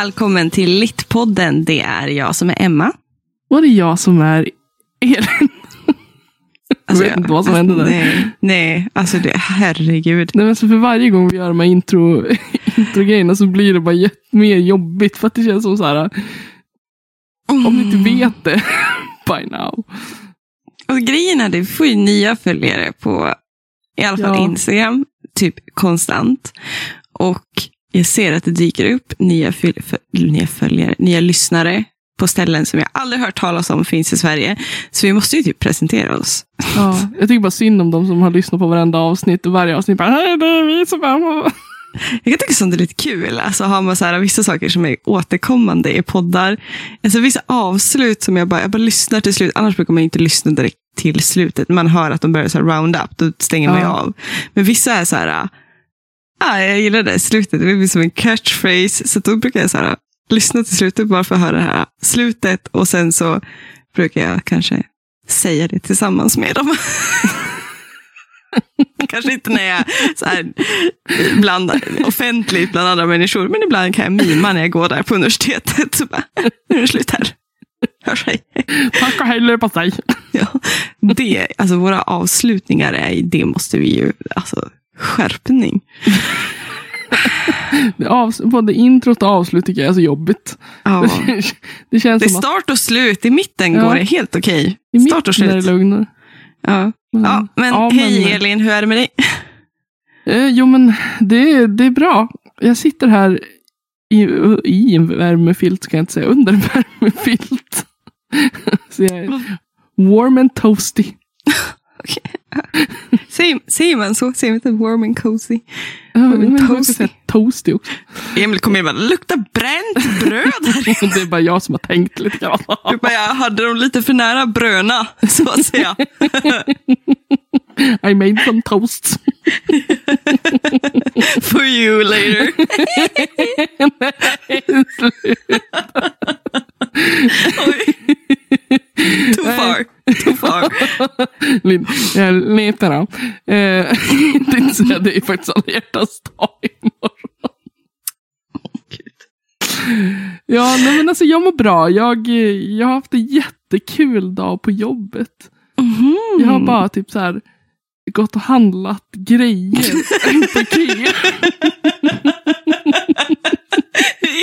Välkommen till Littpodden. Det är jag som är Emma. Och det är jag som är Elin. Alltså, jag vet inte vad som hände där. Nej, nej, alltså det, herregud. Nej, men så för varje gång vi gör de här intro, introgrejerna så blir det bara mer jobbigt. För att det känns som så här. Om ni inte vet det by now. Och grejen är det, vi får ju nya följare på i alla fall Ja. Instagram, typ konstant. Och jag ser att det dyker upp nya, nya följare, nya lyssnare på ställen som jag aldrig hört talas om finns i Sverige. Så vi måste ju typ presentera oss. Ja, jag tycker bara synd om de som har lyssnat på varenda avsnitt och varje avsnitt bara Hej, det är vi som är Jag kan tycka sånt är lite kul. Alltså har man så här, vissa saker som är återkommande i poddar. Alltså vissa avslut som jag bara, jag bara lyssnar till slut. Annars brukar man inte lyssna direkt till slutet. Man hör att de börjar så round up. Då stänger man ju Ja. av. Men vissa är så här, ah, jag gillar det slutet. Det blir som en catchphrase. Så då brukar jag så här, lyssna till slutet bara för att höra det här slutet. Och sen så brukar jag kanske säga det tillsammans med dem. Kanske inte när jag så här, bland, offentligt bland andra människor, men ibland kan jag mima när jag går där på universitetet. Så bara, nu är det slut här. Hörs hej. Tack och hej leverpastej. Ja, det, alltså våra avslutningar, är, det måste vi ju, alltså skärpning. Det Avs- Både introt och avslut tycker jag är så jobbigt. Ja. Det känns Det är som att start och slut, i mitten Ja. går det helt okej. i Start och mitten är det slut. lugnare. Ja. Ja, men Ja, hej men- Elin, hur är det med dig? Eh, jo, men det, det är bra. Jag sitter här i, i en värmefilt, ska jag inte säga, under en värmefilt. Så jag är warm and toasty. Säger, säger man så? Säger man inte warm and cozy? Jag ska toasty. toasty också. Emil kommer in och bara, luktar bränt bröd här inne." Det är bara jag som har tänkt lite grann. Du bara, jag hade dem lite för nära bröna, så att säga. I made some toasts. For you later. Oj. Too far. Lin- Jag letar av. Eh, säga, det är faktiskt alla hjärtans dag imorgon. Ja, nej, men alltså jag mår bra. Jag, jag har haft en jättekul dag på jobbet. Jag har bara typ så här gått och handlat grejer på Ikea.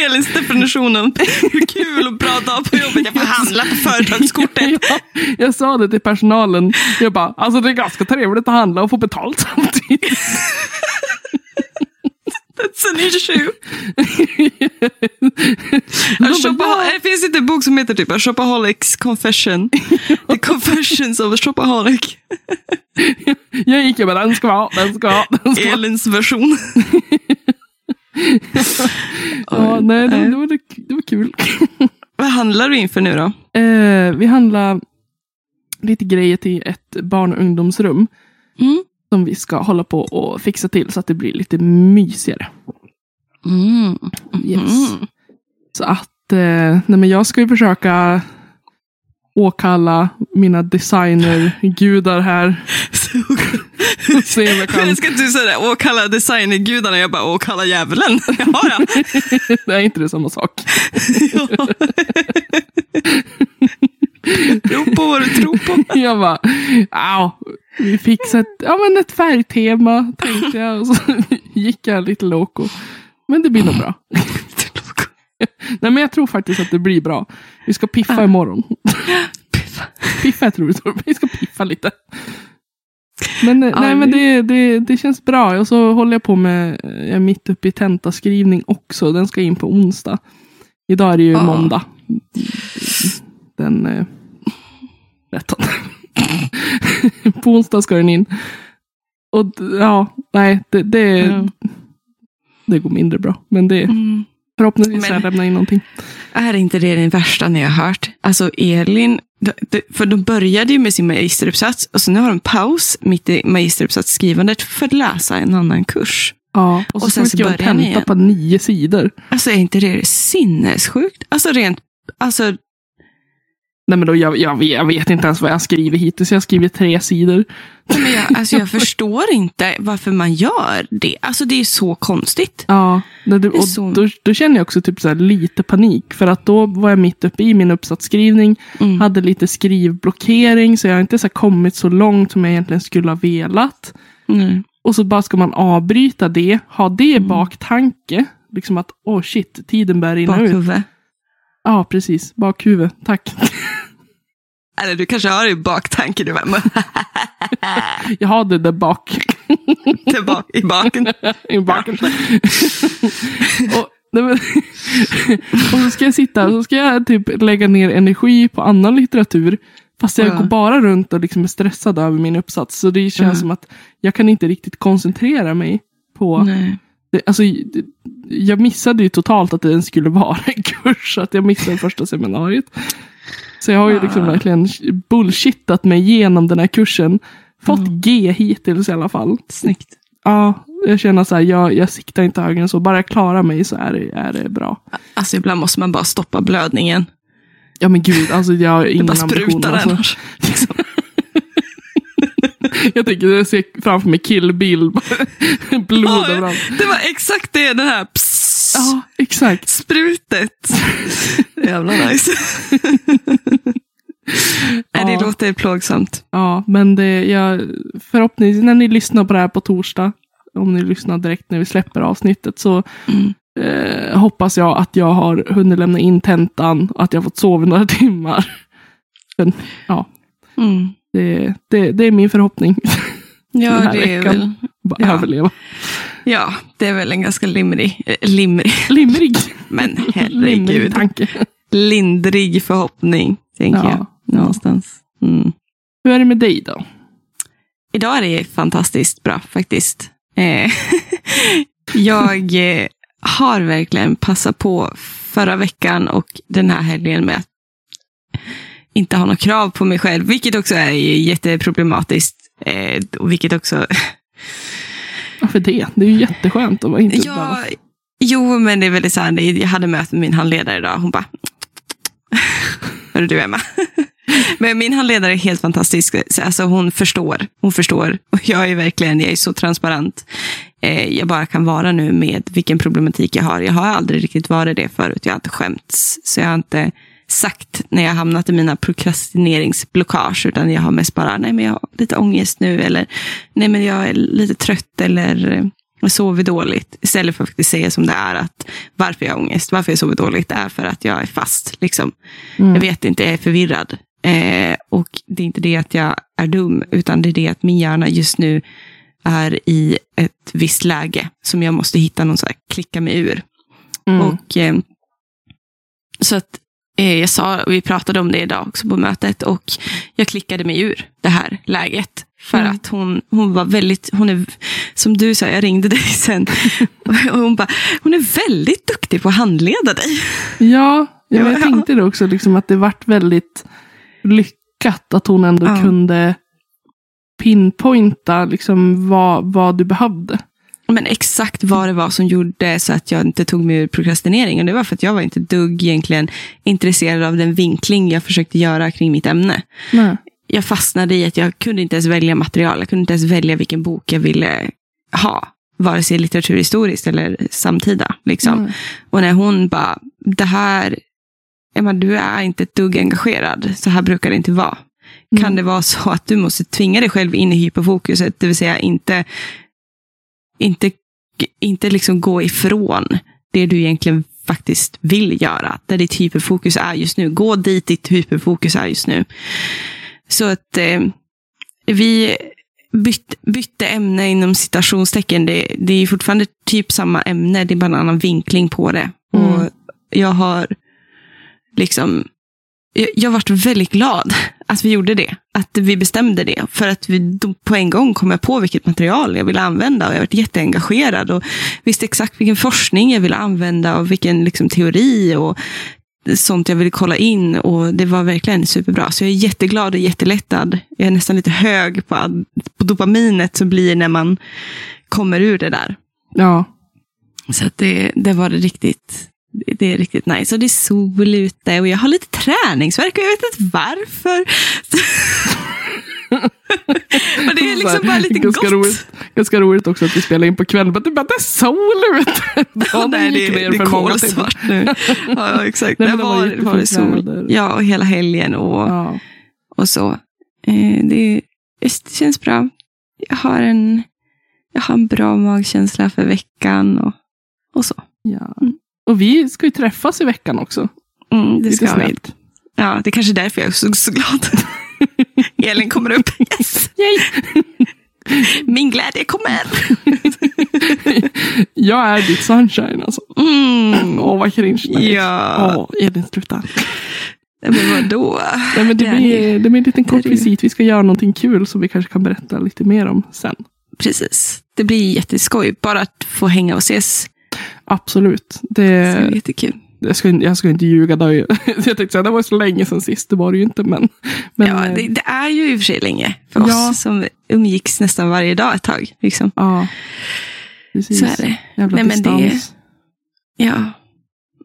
Elins definitionen. Hur kul och bra dag på jobbet. Jag får handla på företagskortet. Ja, jag sa det till personalen. Jag bara, alltså det är ganska trevligt att handla och få betalt samtidigt. That's an issue. Det finns inte en bok som heter typ Shopaholics Confession. The Confessions of a Shopaholic. Jag gick och bara, den ska vara, den ska vara. Elins version. Ja, nej, det, det, var, det var kul. Vad handlar du inför nu då? Eh, vi handlar lite grejer till ett barn och ungdomsrum. Mm. Som vi ska hålla på och fixa till så att det blir lite mysigare. Mm. Yes. Så att eh, nej, men jag ska ju försöka åkalla mina designergudar här. Om jag kan... Ska inte säga det, åkalla designergudarna, jag bara åkalla djävulen. Jaha ja. det är inte det samma sak. ja. Tro på vad du tror på. Jag bara, ja, vi fixar ett, ja, men ett färgtema tänkte jag. Och så gick jag lite loco. Men det blir nog bra. Nej men jag tror faktiskt att det blir bra. Vi ska piffa imorgon. Piffa är roligt ord. Vi ska piffa lite. Men, eh, nej, men det, det, det känns bra. Och så håller jag på med, jag är mitt uppe i tentaskrivning också. Den ska in på onsdag. Idag är det ju Ja. måndag. Den eh, 13. på onsdag ska den in. Och ja, nej, det, det, Ja. det går mindre bra. Men det, Mm. förhoppningsvis Men- jag lämnat in någonting. Är inte det den värsta ni har hört? Alltså Elin, de- de- för de började ju med sin magisteruppsats och så nu har de paus mitt i magisteruppsatsskrivandet för att läsa en annan kurs. Ja, och så, Och sen så vi skriva en börjar tenta igen. på nio sidor. Alltså är inte det sinnessjukt? Alltså rent, alltså Nej, men då, jag, jag, vet- jag vet inte ens vad jag skriver hittills. Jag har skrivit tre sidor. Nej, Men jag, alltså jag förstår inte varför man gör det. Alltså det är så konstigt. Ja, det, Det och så- då, då känner jag också typ så lite panik. För att då var jag mitt uppe i min uppsatsskrivning. Mm. Hade lite skrivblockering. Så jag har inte så kommit så långt som jag egentligen skulle ha velat. Mm. Och så bara ska man avbryta det. Ha det i Mm. baktanke. Liksom att, åh oh shit, tiden börjar rinna ut. Bakhuvud. Ja, precis. Bakhuvud. Tack. Eller du kanske har det i baktanke. Du bara, jag har det där bak. det bak, i baken. I baken. och, nej, men, och så ska jag sitta och så ska jag typ lägga ner energi på annan litteratur. Fast jag Ja. går bara runt och liksom är stressad över min uppsats. Så det känns Ja. som att jag kan inte riktigt koncentrera mig på... Nej. Det, alltså, det, jag missade ju totalt att det ens skulle vara en kurs. Att jag missade första seminariet. Så jag har ju liksom Ah. verkligen bullshittat mig igenom den här kursen. Fått Mm. G hittills i alla fall. Snyggt. Ja, jag känner så här, jag, jag siktar inte högre än så. Bara jag klarar mig så är det, är det bra. Alltså ibland måste man bara stoppa blödningen. Ja men gud, alltså jag har Det ingen bara ambition. sprutar Alltså. annars. Liksom. Jag tänker, jag ser framför mig Kill Bill. Blod Ja, överallt. Det var exakt det, den här pss, Ja, exakt. sprutet. Jävla nice. Nej, det Ja. låter plågsamt. Ja, men det, jag, förhoppningsvis när ni lyssnar på det här på torsdag, om ni lyssnar direkt när vi släpper avsnittet, så Mm. eh, hoppas jag att jag har hunnit lämna in tentan och att jag fått sova några timmar. Men, ja, Mm. det, det, det är min förhoppning. Ja, det är väl, Bara Ja. överleva. ja, det är väl en ganska limrig, eh, limrig, Limrig. men Limrig herregud, tanke. lindrig förhoppning, tänker Ja, jag. ja. Någonstans. Mm. Hur är det med dig då? Idag är det fantastiskt bra faktiskt. Eh, jag eh, har verkligen passat på förra veckan och den här helgen med att inte ha några krav på mig själv, vilket också är jätteproblematiskt. Eh, vilket också... Varför det? Det är ju jätteskönt att vara inte ja, behöva- jo, men det är väldigt så här, jag hade möte med min handledare idag. Hon bara... Hörru du Emma. Men min handledare är helt fantastisk. Så, Alltså, hon förstår. Hon förstår. Och jag är verkligen jag är så transparent. Eh, jag bara kan vara nu med vilken problematik jag har. Jag har aldrig riktigt varit det förut. Jag har inte skämts. Så jag har inte sagt när jag hamnat i mina prokrastineringsblockage. Utan jag har mest bara, nej men jag har lite ångest nu. Eller nej men jag är lite trött. Eller jag sover dåligt. Istället för att faktiskt säga som det är. att Varför jag har ångest, varför jag sover dåligt. är för att jag är fast. Liksom. Mm. Jag vet inte, jag är förvirrad. Eh, och det är inte det att jag är dum, utan det är det att min hjärna just nu är i ett visst läge som jag måste hitta någon så här klicka mig ur. Mm. Och, eh, så att jag sa, vi pratade om det idag också på mötet, och jag klickade mig ur det här läget. För Mm. att hon, hon var väldigt, hon är, som du sa, jag ringde dig sen, och hon bara, hon är väldigt duktig på att handleda dig. Ja, jag Ja. tänkte det också, liksom, att det vart väldigt lyckat att hon ändå Ja. kunde pinpointa liksom, vad, vad du behövde. Men exakt vad det var som gjorde så att jag inte tog mig ur prokrastinering. Och det var för att jag var inte dugg egentligen intresserad av den vinkling jag försökte göra kring mitt ämne. Nej. Jag fastnade i att jag kunde inte ens välja material. Jag kunde inte ens välja vilken bok jag ville ha. Vare sig litteraturhistoriskt eller samtida. Liksom. Mm. Och när hon bara, det här, Emma du är inte ett dugg engagerad. Så här brukar det inte vara. Mm. Kan det vara så att du måste tvinga dig själv in i hyperfokuset, det vill säga inte, inte, inte liksom gå ifrån det du egentligen faktiskt vill göra, där ditt hyperfokus är just nu. Gå dit ditt hyperfokus är just nu. Så att eh, vi byt, bytte ämne inom citationstecken. Det, det är fortfarande typ samma ämne, det är bara en annan vinkling på det. Mm. Och jag har liksom jag, varit väldigt glad att vi gjorde det. Att vi bestämde det. För att vi på en gång kom jag på vilket material jag ville använda. Och jag varit jätteengagerad och visste exakt vilken forskning jag ville använda och vilken liksom, teori och sånt jag ville kolla in. Och det var verkligen superbra. Så jag är jätteglad och jättelättad. Jag är nästan lite hög på, på dopaminet som blir när man kommer ur det där. Ja. Så det, det var det riktigt, det, är riktigt nice. Och det är sol ute och jag har lite träningsvärk och jag vet inte varför. och det är liksom bara lite ganska gott. Roligt, ganska roligt också att vi spelar in på kvällen. Men det är bara det är sol ute. Ja, nej, det, det, är kolsvart nu. Ja, exakt. Nej, det men det var var, var det sol. Ja, och hela helgen och, Ja. och så. Eh, det, det känns bra. Jag har en, jag har en bra magkänsla för veckan och, och så. Ja. Mm. Och vi ska ju träffas i veckan också. Mm, det Lite ska vi. snabbt. Ja, det är kanske är därför jag är så, glad. Elin kommer upp. Yes! Min glädje kommer. Jag är ditt sunshine alltså. Mm. Åh, vad cringe. Nej. Ja. Åh, Edin, sluta. Men vadå? Nej, men det, Det är blir, det blir en liten Det är kort det. visit. Vi ska göra någonting kul som vi kanske kan berätta lite mer om sen. Precis. Det blir jätteskoj. Bara att få hänga och ses. Absolut. Så det är Det, jättekul. jag, ska, inte- jag ska inte ljuga. Då. Jag tänkte säga, det var så länge sedan sist. Det var det ju inte. Men, men ja, eh, det, det är ju i och för sig länge för oss Ja. som umgicks nästan varje dag ett tag. Liksom. ja. Precis. Så är det. Jävla Nej, men det- distans. Ja.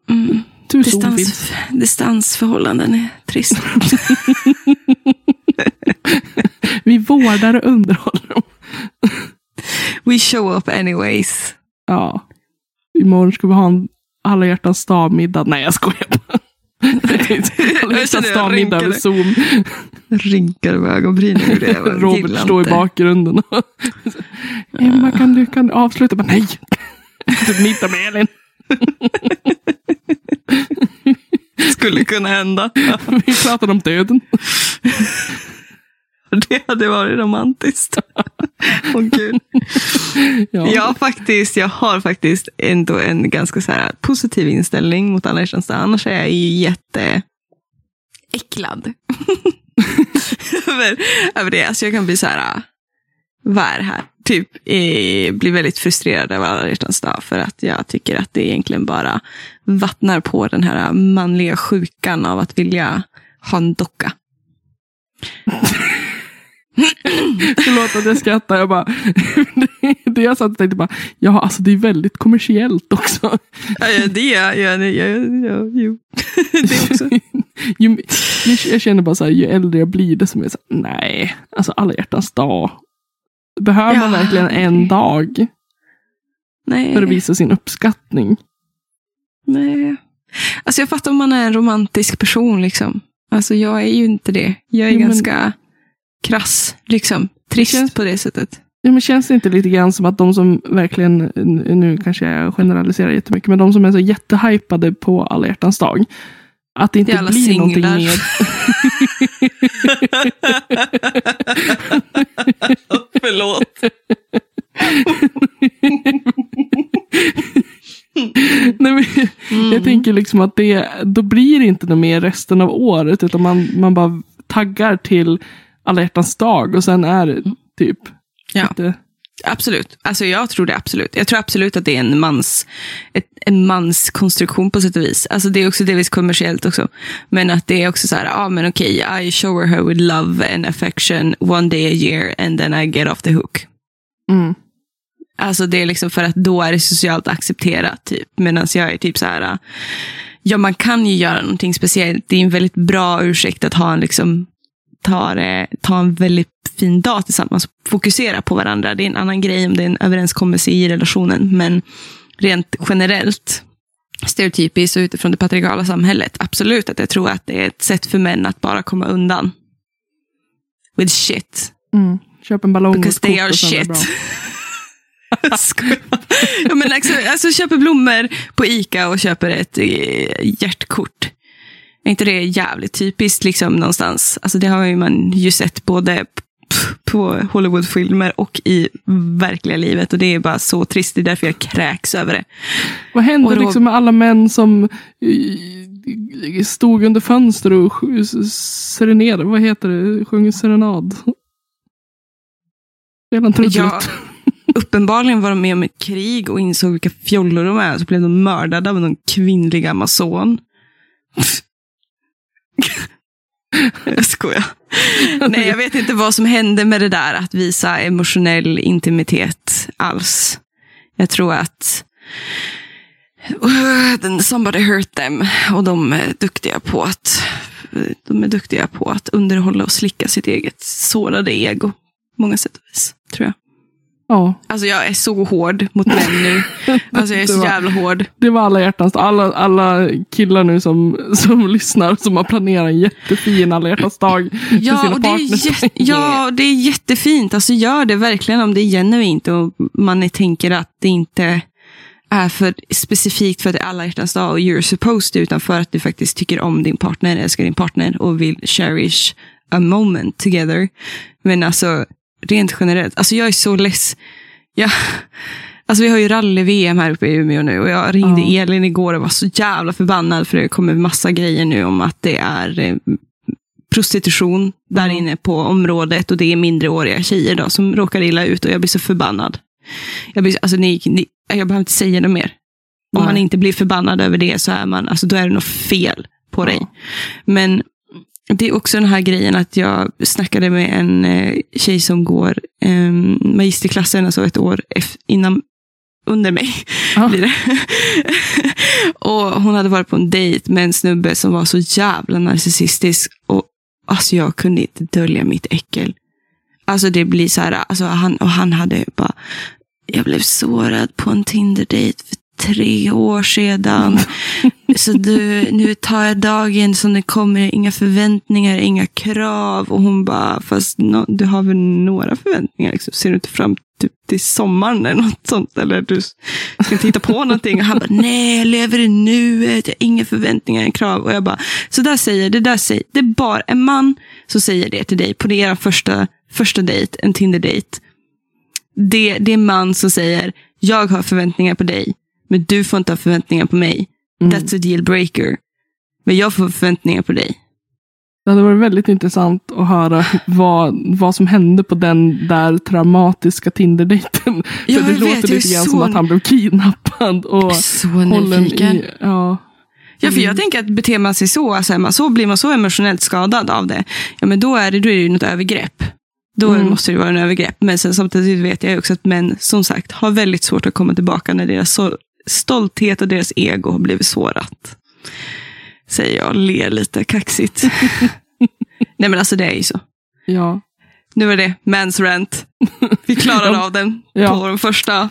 Mm. Distans, distansförhållanden är trist. Vi vårdar och underhåller dem. We show up anyways. Ja. Imorgon ska vi ha en alla hjärtans dag-middag. Nej, jag skojar bara. alla hjärtans dag-middag över. Zoom. Rynkar med ögonbrynen. Robert står i bakgrunden. Emma, kan du, kan du avsluta? Men nej! Typ middag med Elin. Skulle kunna hända. Vi pratade om döden. Det hade varit romantiskt. Åh gud. Ja. Jag, faktiskt, jag har faktiskt ändå en ganska så här positiv inställning mot alla dag. Annars är jag ju jätte äcklad. över, över det. Alltså jag kan bli så här, vad är det här? Typ eh, blir väldigt frustrerad över alla hjärtans dag. För att jag tycker att det egentligen bara vattnar på den här manliga sjukan av att vilja ha en docka. Förlåt att jag skrattar. Jag bara, det jag satt och tänkte bara, ja alltså det är väldigt kommersiellt också. Ja, ja, det är ja, ja, ja, ja, jo. det också. ju, jag, känner bara så här, ju äldre jag blir desto mer så här, nej, alltså alla hjärtans dag. Behöver man Ja. verkligen en dag Nej. för att visa sin uppskattning? Nej. Alltså jag fattar om man är en romantisk person liksom. Alltså jag är ju inte det. Jag är Jo, men- ganska krass, liksom. Trist känns- på det sättet. Ja, men känns det inte lite grann som att de som verkligen, nu kanske jag generaliserar jättemycket, men de som är så jättehypade på alla hjärtans dag, att det inte alla blir någonting singlar. mer. Förlåt. Nej, men, Mm. Jag tänker liksom att det, då blir det inte något mer resten av året, utan man, man bara taggar till alla hjärtans dag och sen är det typ Ja. lite, Absolut. Alltså jag tror det absolut. Jag tror absolut att det är en mans, ett, en mans konstruktion på sätt och vis. Alltså det är också delvis kommersiellt också. Men att det är också så här, ja ah, men okej, I shower her with love and affection one day a year and then I get off the hook. mm, Alltså det är liksom för att då är det socialt accepterat. Typ. Medan jag är typ så här, ja man kan ju göra någonting speciellt. Det är en väldigt bra ursäkt att ha en, liksom, ta, det, ta en väldigt fin dag tillsammans. Fokusera på varandra. Det är en annan grej om det är en överenskommelse i relationen. Men rent generellt, stereotypiskt och utifrån det patriarkala samhället, absolut att jag tror att det är ett sätt för män att bara komma undan. With shit. mm. Köp en ballong Because och they are shit. ja, men alltså, alltså köper blommor på Ica och köper ett eh, hjärtkort. Är inte det jävligt typiskt liksom någonstans? Alltså det har ju man ju sett både på Hollywoodfilmer och i verkliga livet. Och det är bara så trist. Det är därför jag kräks över det. Vad hände då- liksom med alla män som eh, stod under fönster och serenerade? Vad heter det? Sjöng serenad? Redan. Ja, uppenbarligen var de med om ett krig och insåg vilka fjollor de är. Så blev de mördade av någon kvinnlig amazon. jag skojar. Nej, jag vet inte vad som hände med det där att visa emotionell intimitet alls. Jag tror att den Somebody hurt them. Och de är duktiga på att de är duktiga på att underhålla och slicka sitt eget sårade ego. Många sätt och vis, tror jag. Ja, Alltså jag är så hård mot män nu. Alltså jag är så var- jävla hård. det var alla hjärtans. Alla, alla killar nu som, som lyssnar som har planerat en jättefin alla hjärtans dag Ja, sina och det är ja, det är jättefint. Alltså gör det verkligen om det är genuint och man tänker att det inte är för specifikt för att det är alla hjärtans dag och you're supposed to, utan för att du faktiskt tycker om din partner, älskar din partner och vill cherish a moment together. Men alltså, rent generellt, alltså jag är så less. Jag, alltså vi har ju rally-VM här uppe i Umeå nu och jag ringde Ja. Elin igår och var så jävla förbannad för det kommer massa grejer nu om att det är eh, prostitution där inne på området och det är mindreåriga tjejer då, som råkar illa ut och jag blir så förbannad. Jag, blir, alltså, ni, ni, jag behöver inte säga något mer. Om Nej. man inte blir förbannad över det så är man, alltså, då är det något fel på Ja. dig. Men det är också den här grejen att jag snackade med en eh, tjej som går eh, magisterklassen, alltså ett år innan, under mig. Ja. Blir det. och hon hade varit på en dejt med en snubbe som var så jävla narcissistisk. Och alltså jag kunde inte dölja mitt äckel. Alltså det blir så här, alltså han, och han hade bara, jag blev sårad på en Tinder-dejt tre år sedan. Så du, nu tar jag dagen som det kommer, inga förväntningar, inga krav. Och hon bara, fast no, du har väl några förväntningar? Liksom. Ser du inte fram typ, till sommaren eller något sånt? Eller du ska inte hitta på någonting? Och han bara, nej, jag lever i nuet, jag har inga förväntningar, inga krav. Och jag bara, så där säger, det där säger, det är bara en man som säger det till dig på era första, första dejt, en Tinder-dejt. Det, det är en man som säger, jag har förväntningar på dig, men du får inte ha förväntningar på mig. Mm. That's a deal breaker. Men jag får förväntningar på dig. Det hade varit väldigt intressant att höra vad, vad som hände på den där traumatiska Tinder-dejten. Ja, För det låter vet, lite grann så- som att han blev kidnappad och Så nyfiken. i... Ja, Ja, för jag tänker att beter man sig så, alltså, man så, blir man så emotionellt skadad av det, ja men då är det, då är det ju något övergrepp. Då Mm. måste det vara en övergrepp. Men sen, samtidigt vet jag också att män, som sagt, har väldigt svårt att komma tillbaka när deras stolthet och deras ego har blivit sårat. Säger jag ler lite kaxigt. Nej men alltså det är ju så. ja. Nu är det mans rant. Vi klarade av den Ja. på de första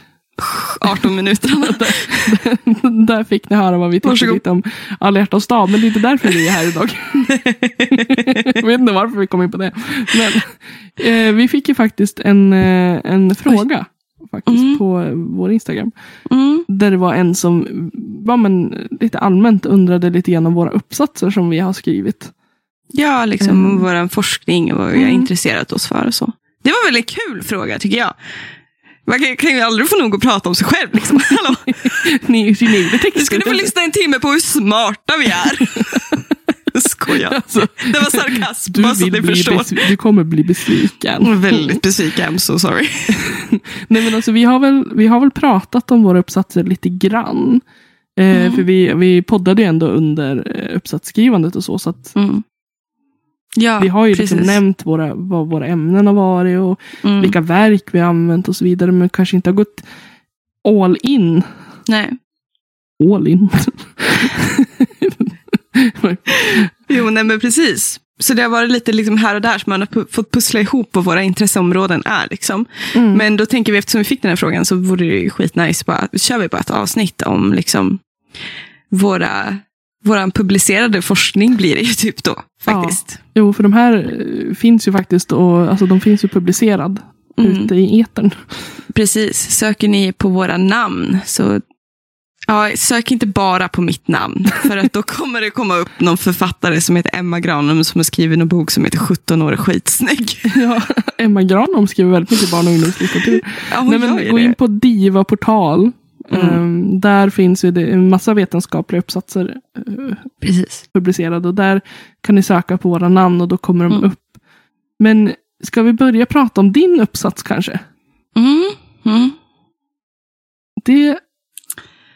18 minuterna. där fick ni höra vad vi tyckte lite om alla hjärtans dag. Men det är inte därför vi är här idag. jag vet inte varför vi kom in på det. Men eh, vi fick ju faktiskt en, eh, en fråga faktiskt Mm. på vår Instagram. Mm. Där det var en som ja, men, lite allmänt undrade lite grann om våra uppsatser som vi har skrivit. Ja, liksom Mm. vår forskning och vad vi har Mm. intresserat oss för och så. Det var en kul fråga tycker jag. Man kan, kan ju aldrig få nog att prata om sig själv. Liksom. Hallå, Ni nu text. ska du få lyssna en timme på hur smarta vi är. Skojar. Alltså, Det var sarkasm, du, bara så att ni förstår. du kommer bli besviken. Väldigt besviken, I'm so sorry. Nej, men alltså, vi, har väl, vi har väl pratat om våra uppsatser lite grann. Eh, Mm. För vi, vi poddade ju ändå under eh, uppsatsskrivandet och så. Så att Mm. Ja, vi har ju liksom nämnt våra, vad våra ämnen har varit och Mm. vilka verk vi har använt och så vidare. Men kanske inte har gått all in. Nej. All in. Nej men precis. Så det har varit lite liksom här och där som man har fått pussla ihop vad våra intresseområden är. Liksom. Mm. Men då tänker vi, eftersom vi fick den här frågan, så vore det ju skitnice, bara, kör vi bara ett avsnitt om liksom, våra, våran publicerade forskning blir det ju typ då, faktiskt. Jo, för de här eh, finns ju faktiskt och alltså, de finns ju publicerad Mm. ute i etern. Precis, söker ni på våra namn så Ja, sök inte bara på mitt namn, för att då kommer det komma upp någon författare som heter Emma Granum som har skrivit en bok som heter 17 år skitsnygg. Ja, Emma Granholm skriver väldigt mycket barn och ungdomslitteratur. Ja, Nej, men gå det. in på Diva portal. Mm. Ehm, där finns ju det en massa vetenskapliga uppsatser eh, Precis. publicerade. Och där kan ni söka på våra namn och då kommer de Mm. upp. Men ska vi börja prata om din uppsats kanske? Mm. Mm. Det,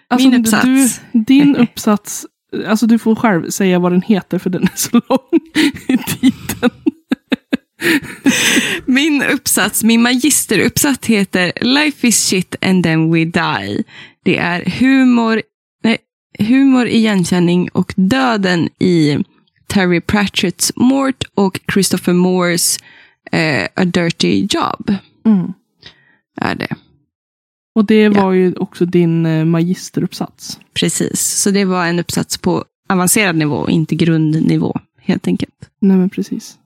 alltså, Min uppsats. Du, din uppsats, alltså du får själv säga vad den heter för den är så lång i titeln. Min uppsats, min magisteruppsats heter Life is shit and then we die. Det är humor, nej, humor, igenkänning och döden i Terry Pratchetts Mort och Christopher Moores eh, A Dirty Job. Mm. Är det. Och det var ju också din eh, magisteruppsats. Precis. Så det var en uppsats på avancerad nivå, inte grundnivå, helt enkelt. Nej men precis.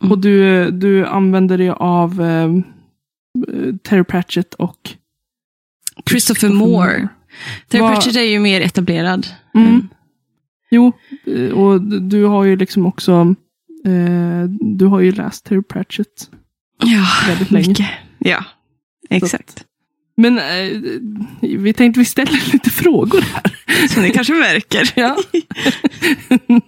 Mm. Och du, du använder dig av eh, Terry Pratchett och Christopher Moore. Terry Vad- Pratchett är ju mer etablerad. Mm. Jo, eh, och du har ju liksom också eh, du har ju läst Terry Pratchett Ja, väldigt länge. mycket. Ja, exakt. Men eh, vi tänkte vi ställer lite frågor här. Som ni kanske märker. Ja.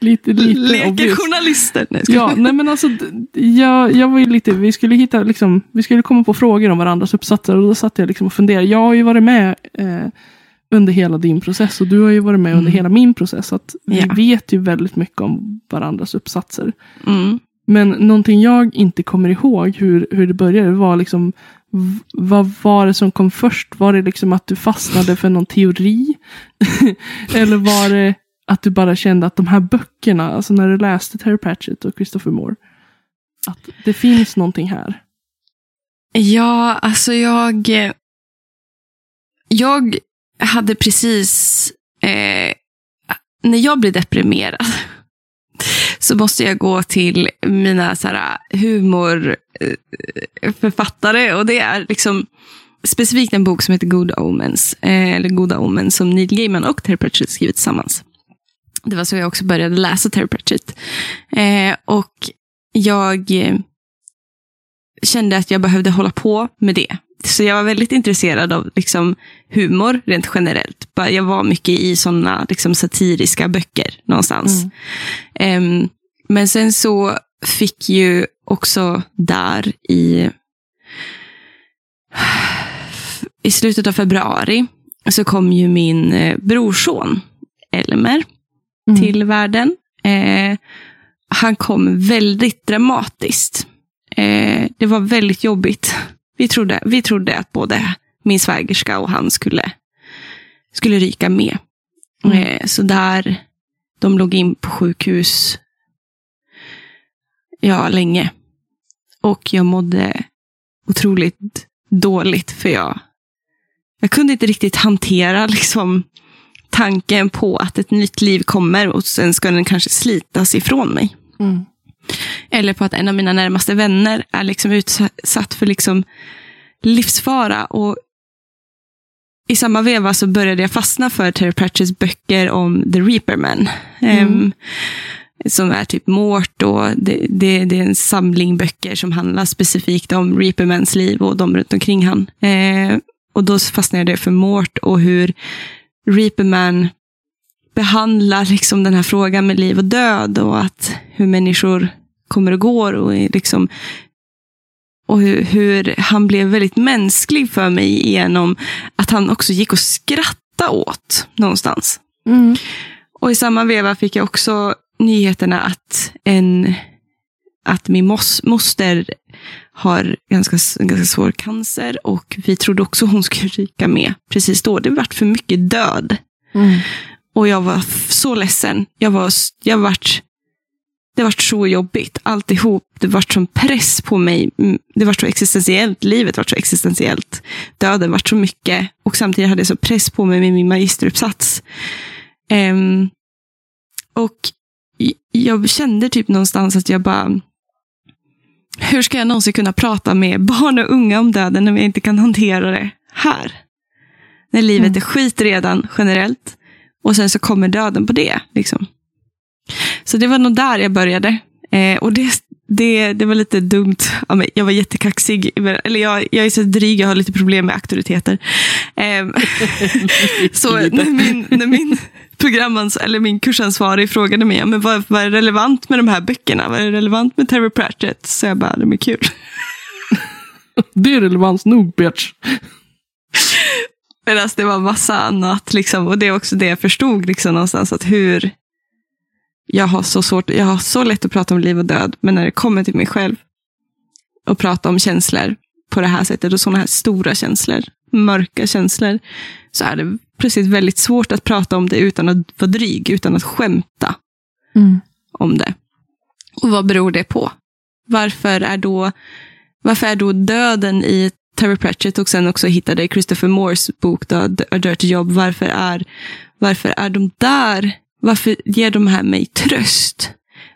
lite, lite Leker obvious. journalister. Nej, Ja, nej men alltså, jag, jag var ju lite, vi skulle hitta, liksom, vi skulle komma på frågor om varandras uppsatser och då satt jag liksom och funderade. Jag har ju varit med eh, under hela din process och du har ju varit med under Mm. hela min process. Så att vi Ja. vet ju väldigt mycket om varandras uppsatser. Mm. Men någonting jag inte kommer ihåg hur, hur det började var liksom vad var det som kom först? Var det liksom att du fastnade för någon teori? Eller var det att du bara kände att de här böckerna, alltså när du läste Terry Pratchett och Christopher Moore, att det finns någonting här? Ja, alltså jag... Jag hade precis... Eh, när jag blir deprimerad så måste jag gå till mina så här, eh, humorförfattare. Eh, och det är liksom specifikt en bok som heter Good Omens. Eh, eller Goda Omens som Neil Gaiman och Terry Pratchett skrivit tillsammans. Det var så jag också började läsa Terry Pratchett. Eh, och jag... Eh, kände att jag behövde hålla på med det. Så jag var väldigt intresserad av liksom, humor rent generellt. Jag var mycket i sådana liksom, satiriska böcker någonstans. Mm. Em, men sen så fick ju också där i, i slutet av februari så kom ju min eh, brorson Elmer Mm. till världen. Eh, han kom väldigt dramatiskt. Eh, det var väldigt jobbigt. Vi trodde, vi trodde att både min svägerska och han skulle, skulle ryka med. Mm. Eh, så där, de låg in på sjukhus ja, länge. Och jag mådde otroligt dåligt för jag, jag kunde inte riktigt hantera liksom, tanken på att ett nytt liv kommer och sen ska den kanske slitas ifrån mig. Mm. Eller på att en av mina närmaste vänner är liksom utsatt för liksom livsfara. Och I samma veva så började jag fastna för Terry Pratchetts böcker om The Reaperman. Mm. Em, som är typ Mort och det, det, det är en samling böcker som handlar specifikt om Reapermans liv och de runt omkring han. Eh, och då fastnade jag för Mort och hur Reaperman behandlar liksom den här frågan med liv och död och att hur människor kommer och går och liksom och hur, hur han blev väldigt mänsklig för mig genom att han också gick och skratta åt någonstans. Mm. Och i samma veva fick jag också nyheterna att, en, att min mos, moster har ganska, ganska svår cancer och vi trodde också hon skulle ryka med precis då. Det vart för mycket död. Mm. Och jag var så ledsen. Jag var, jag vart, det var så jobbigt, alltihop. Det var som press på mig. Mm, Det var så existentiellt. Livet var så existentiellt. Döden var så mycket. Och samtidigt hade jag så press på mig med min magisteruppsats. Ehm, och jag kände typ någonstans att jag bara, hur ska jag någonsin kunna prata med barn och unga om döden om jag inte kan hantera det här? När livet Mm. är skit redan generellt. Och sen så kommer döden på det. Liksom. Så det var nog där jag började. Eh, och det, det, det var lite dumt. Ja, men jag var jättekaxig. Eller jag, jag är så dryg, jag har lite problem med auktoriteter. Eh, så när min, när min programansvarig, eller min kursansvarig frågade mig, men vad, vad är relevant med de här böckerna? Vad är relevant med Terry Pratchett? Så jag bara, de är kul. Det är relevans nog, bitch. Medan det var massa annat. Liksom, och det är också det jag förstod liksom, någonstans. Att hur jag har så svårt, jag har så lätt att prata om liv och död. Men när det kommer till mig själv och prata om känslor på det här sättet och sådana här stora känslor. mörka känslor, så är det plötsligt väldigt svårt att prata om det utan att vara dryg, utan att skämta Mm. om det. Och vad beror det på? Varför är då, varför är då döden i Terry Pratchett och sen också hittade Christopher Moores bok då, A Dirty Job, varför är, varför är de där? Varför ger de här mig tröst?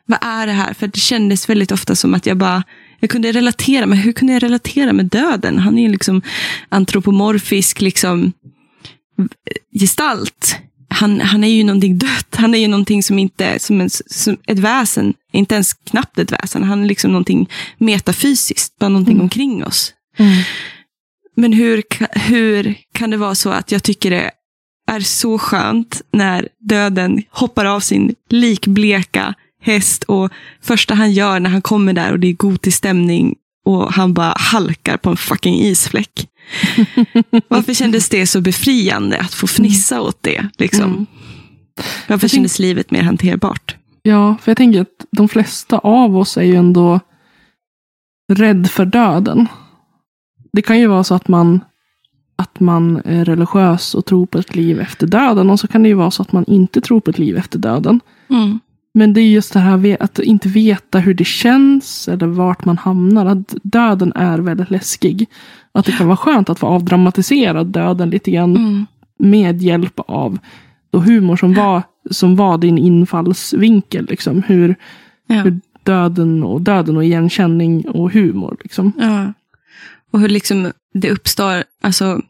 Vad är det här? För det kändes väldigt ofta som att jag bara, jag kunde relatera, men hur kunde jag relatera med döden? Han är ju liksom antropomorfisk liksom, gestalt. Han, han är ju någonting dött. Han är ju någonting som inte, som, en, som ett väsen, inte ens knappt ett väsen. Han är liksom någonting metafysiskt, bara någonting Mm. omkring oss. Mm. Men hur, hur kan det vara så att jag tycker det är så skönt när döden hoppar av sin likbleka häst och första han gör när han kommer där och det är gotisk stämning och han bara halkar på en fucking isfläck. Varför kändes det så befriande att få fnissa åt det? Liksom? Mm. Varför Jag kändes livet mer hanterbart? Ja, för jag tänker att de flesta av oss är ju ändå rädd för döden. Det kan ju vara så att man, att man är religiös och tror på ett liv efter döden. Och så kan det ju vara så att man inte tror på ett liv efter döden. Mm. Men det är just det här att inte veta hur det känns eller vart man hamnar. Att döden är väldigt läskig. Att det kan vara skönt att få avdramatisera döden lite grann Mm. med hjälp av då humor som var, som var din infallsvinkel. Liksom. Hur, Ja. hur döden och döden och igenkänning och humor. Liksom. Ja. Och hur liksom det uppstår, alltså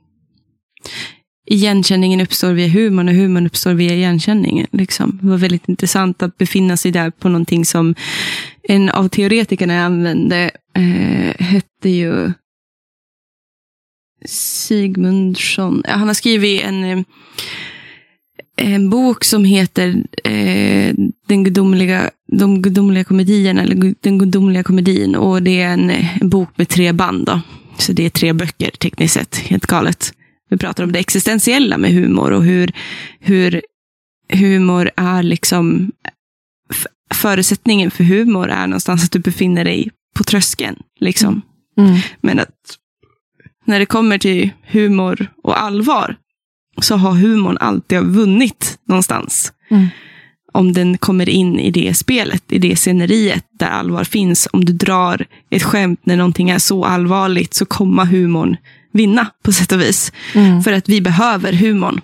igenkänningen uppstår via humorn och humorn uppstår via igenkänningen. Liksom. Det var väldigt intressant att befinna sig där på någonting som en av teoretikerna jag använde eh, hette ju Sigmundsson. Han har skrivit en, eh, en bok som heter eh, Den gudomliga, De gudomliga komedierna, eller Den gudomliga komedin. Och det är en, en bok med tre band. Då. Så det är tre böcker tekniskt sett, helt galet. Vi pratar om det existentiella med humor och hur, hur humor är liksom förutsättningen för humor är någonstans att du befinner dig på tröskeln. Liksom. Mm. Men att när det kommer till humor och allvar så har humorn alltid vunnit någonstans. Mm. Om den kommer in i det spelet, i det sceneriet där allvar finns. Om du drar ett skämt när någonting är så allvarligt så kommer humorn vinna på sätt och vis. Mm. För att vi behöver humorn.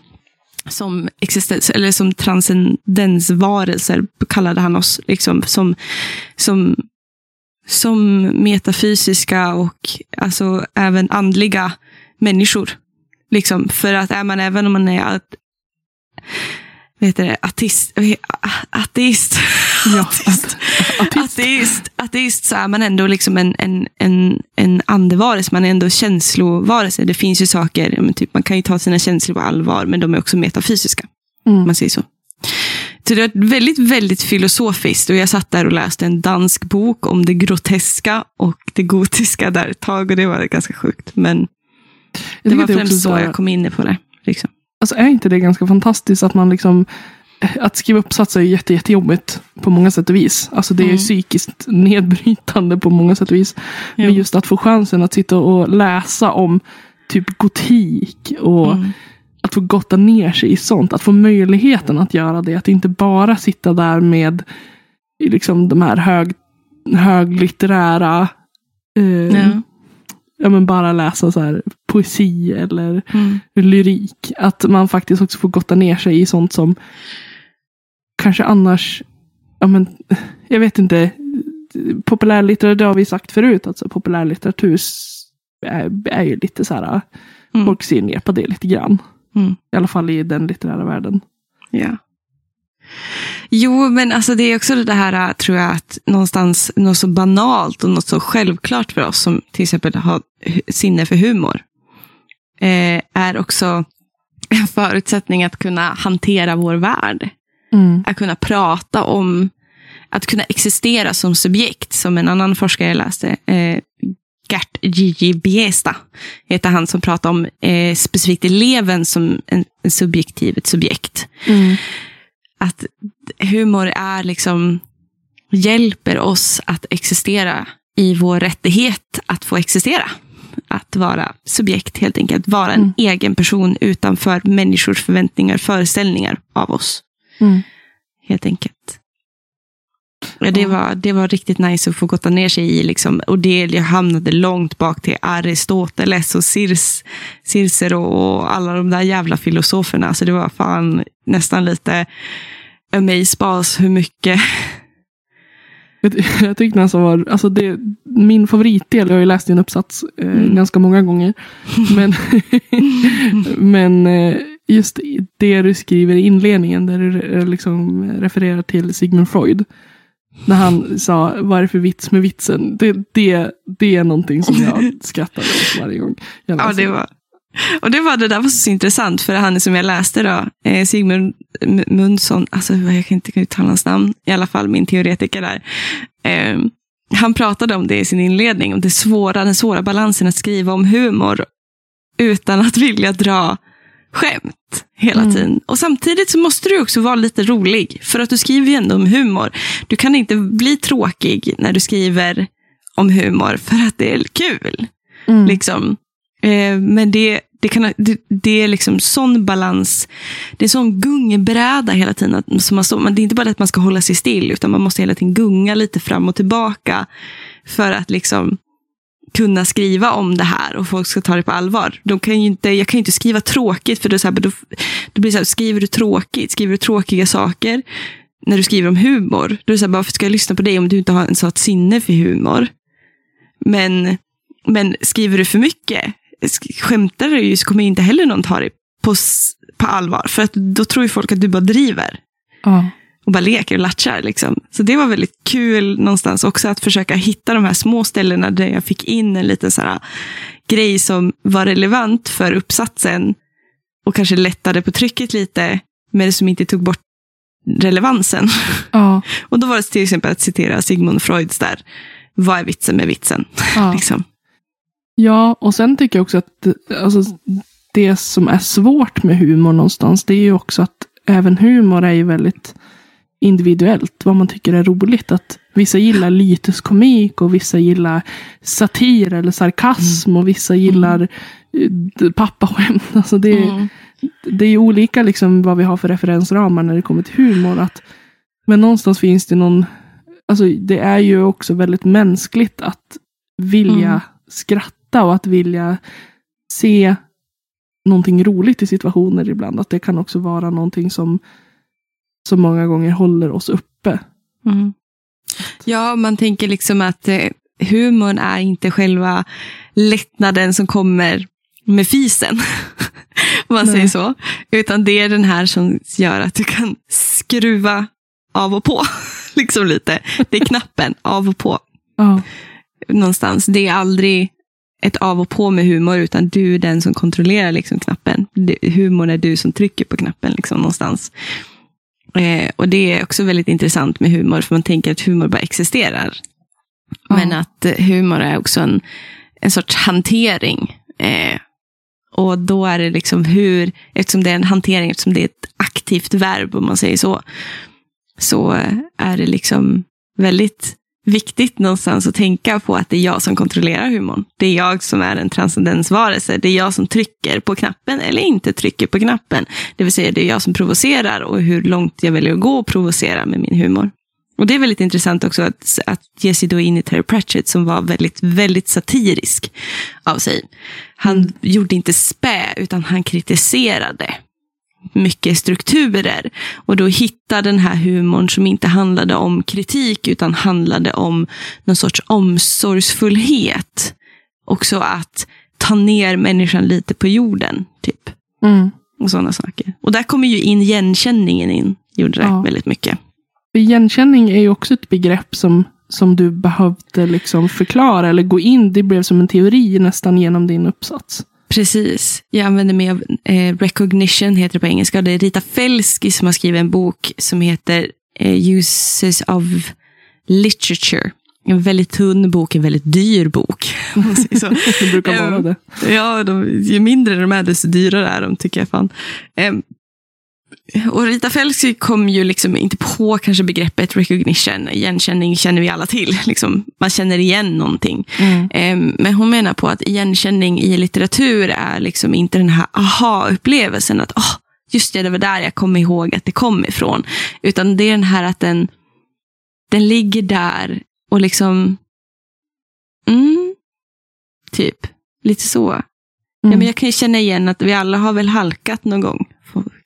Som, existens, eller som transcendensvarelser kallade han oss. Liksom, som, som, som metafysiska och alltså, även andliga människor. Liksom, för att är man, även om man är att, vet det, artist, ateist, Ja, ateist, ateist. ateist, ateist så är man ändå liksom en, en, en, en andevarelse, man är ändå känslovarelse. Det finns ju saker, typ, man kan ju ta sina känslor på allvar, men de är också metafysiska, Mm. man säger så. Så det var väldigt, väldigt filosofiskt och jag satt där och läste en dansk bok om det groteska och det gotiska där ett tag och det var ganska sjukt. Men det var främst så jag kom in på det. Liksom. Alltså är inte det ganska fantastiskt att man liksom att skriva uppsatser är jätte, jättejobbigt på många sätt och vis. Alltså det är Mm. psykiskt nedbrytande på många sätt och vis. Men Jo. just att få chansen att sitta och läsa om typ gotik och Mm. att få gotta ner sig i sånt. Att få möjligheten att göra det. Att inte bara sitta där med liksom de här hög, höglitterära eh, Ja. Ja, men bara läsa så här poesi eller Mm. lyrik. Att man faktiskt också får gotta ner sig i sånt som kanske annars, ja men, jag vet inte, populärlitteratur, det har vi sagt förut, alltså populärlitteratur är, är ju lite så här, Mm. folk ser ner på det lite grann. Mm. I alla fall i den litterära världen. Ja. Jo, men alltså det är också det här, tror jag, att någonstans något så banalt och något så självklart för oss som till exempel har sinne för humor, eh, är också en förutsättning att kunna hantera vår värld. Mm. Att kunna prata om, att kunna existera som subjekt, som en annan forskare jag läste, eh, Gert Gigi Biesta, heter han som pratar om eh, specifikt eleven som en, en subjektiv, ett subjekt Mm. Att humor är liksom hjälper oss att existera i vår rättighet att få existera. att vara subjekt helt enkelt. Vara en Mm. egen person utanför människors förväntningar, föreställningar av oss. Mm. Helt enkelt. Ja, det, var, det var riktigt nice att få gotta ner sig i. Liksom. Och det, jag hamnade långt bak till Aristoteles och Cirs, Cicero och alla de där jävla filosoferna. Så det var fan nästan lite amazeballs hur mycket. Jag, jag tyckte nästan var, alltså det, min favoritdel, jag har ju läst din uppsats eh, Mm. ganska många gånger. Men, men eh, just det du skriver i inledningen, där du liksom refererar till Sigmund Freud. När han sa, vad är det för vits med vitsen? Det, det, det är någonting som jag skrattar åt varje gång. Ja, det var, och det var det där var så intressant, för han som jag läste då, eh, Sigmund M- Mundsson, alltså jag kan inte uttala hans namn, i alla fall min teoretiker där. Eh, han pratade om det i sin inledning, om det svåra, den svåra balansen att skriva om humor utan att vilja dra skämt hela Mm. tiden. Och samtidigt så måste du också vara lite rolig, för att du skriver ju ändå om humor. Du kan inte bli tråkig när du skriver om humor, för att det är kul. Mm. Liksom. Eh, men det, det, kan, det, det är liksom sån balans. Det är sån gungbräda hela tiden. Att, som man står, men det är inte bara att man ska hålla sig still, utan man måste hela tiden gunga lite fram och tillbaka. För att liksom kunna skriva om det här och folk ska ta det på allvar. De kan ju inte, jag kan ju inte skriva tråkigt, för då, så här, då, då blir det så här, skriver du tråkigt, skriver du tråkiga saker när du skriver om humor, då är det så här, varför ska jag lyssna på dig om du inte har en sånt sinne för humor? Men, men skriver du för mycket, skämtar du ju så kommer inte heller någon ta det på, på allvar. För att då tror ju folk att du bara driver Ja och bara leker och latchar. Liksom. Så det var väldigt kul någonstans också att försöka hitta de här små ställena där jag fick in en liten så här, grej som var relevant för uppsatsen och kanske lättade på trycket lite, men som inte tog bort relevansen. Ja. Och då var det till exempel att citera Sigmund Freuds där, vad är vitsen med vitsen? Ja. liksom. Ja, och sen tycker jag också att alltså, det som är svårt med humor någonstans, det är ju också att även humor är ju väldigt individuellt. Vad man tycker är roligt. Att vissa gillar lyteskomik och vissa gillar satir eller sarkasm och vissa gillar d- pappaskämt. Alltså det, Mm. det är olika liksom vad vi har för referensramar när det kommer till humor. Att, men någonstans finns det någon, alltså det är ju också väldigt mänskligt att vilja Mm. skratta och att vilja se någonting roligt i situationer ibland. Att det kan också vara någonting som, som många gånger håller oss uppe. Mm. Ja, man tänker liksom att eh, humorn är inte själva lättnaden som kommer med fisen. Om man Nej. säger så. Utan det är den här som gör att du kan skruva av och på. liksom lite. Det är knappen, av och på. Ja, Någonstans. Det är aldrig ett av och på med humor, utan du är den som kontrollerar liksom knappen. Humorn är du som trycker på knappen liksom någonstans. Eh, och det är också väldigt intressant med humor, för man tänker att humor bara existerar. Ja. Men att eh, humor är också en, en sorts hantering. Eh, och då är det liksom hur, eftersom det är en hantering, eftersom det är ett aktivt verb om man säger så, så eh, är det liksom väldigt viktigt någonstans att tänka på att det är jag som kontrollerar humorn. Det är jag som är en transcendensvarelse. Det är jag som trycker på knappen eller inte trycker på knappen. Det vill säga det är jag som provocerar och hur långt jag väljer att gå och provocera med min humor. Och det är väldigt intressant också att, att ge sig då in i Terry Pratchett som var väldigt, väldigt satirisk av sig. Han gjorde inte spä, utan han kritiserade mycket strukturer. Och då hitta den här humorn som inte handlade om kritik, utan handlade om någon sorts omsorgsfullhet. Också att ta ner människan lite på jorden, typ. mm. Och sådana saker. Och där kommer ju in igenkänningen in, gjorde det Ja. väldigt mycket. Igenkänning är ju också ett begrepp som, som du behövde liksom förklara eller gå in. Det blev som en teori nästan genom din uppsats. Precis. Jag använder mig av eh, recognition, heter det på engelska. Det är Rita Felski som har skrivit en bok som heter eh, Uses of Literature. En väldigt tunn bok, en väldigt dyr bok. så. Det brukar vara Ehm, det. Ja, de, ju mindre de är, desto dyrare är de, tycker jag fan. Och Rita Felsky kom ju liksom inte på kanske begreppet recognition. Igenkänning känner vi alla till. Liksom, man känner igen någonting. Mm. Ehm, Men hon menar på att igenkänning i litteratur är liksom inte den här aha-upplevelsen. Att oh, just det, det var där jag kom ihåg att det kom ifrån. Utan det är den här att den, den ligger där och liksom... Mm, typ, lite så. Ja, Mm. men jag kan ju känna igen att vi alla har väl halkat någon gång.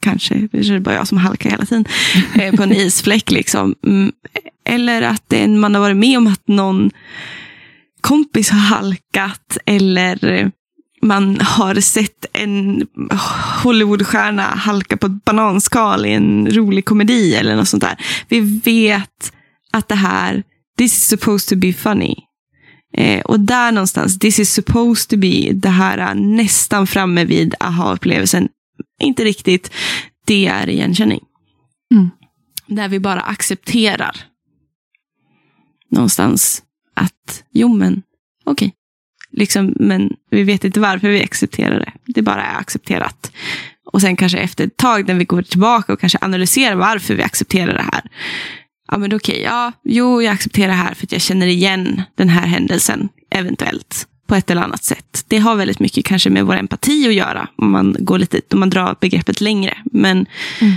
Kanske, det är bara jag som halkar hela tiden. Eh, på en isfläck liksom. Mm, Eller att det man har varit med om att någon kompis har halkat. Eller eh, man har sett en Hollywoodstjärna halka på ett bananskal i en rolig komedi eller något sånt där. Vi vet att det här, this is supposed to be funny. Eh, och där någonstans, this is supposed to be, det här är nästan framme vid aha-upplevelsen. Inte riktigt, det är igenkänning. Mm. Där vi bara accepterar. Någonstans att, jo men, okej. Liksom, men vi vet inte varför vi accepterar det. Det bara är accepterat. Och sen kanske efter ett tag när vi går tillbaka och kanske analyserar varför vi accepterar det här. Ja, men okej, ja, jo, jag accepterar det här för att jag känner igen den här händelsen, eventuellt, på ett eller annat sätt. Det har väldigt mycket kanske med vår empati att göra, om man, går lite, om man drar begreppet längre. Men Mm.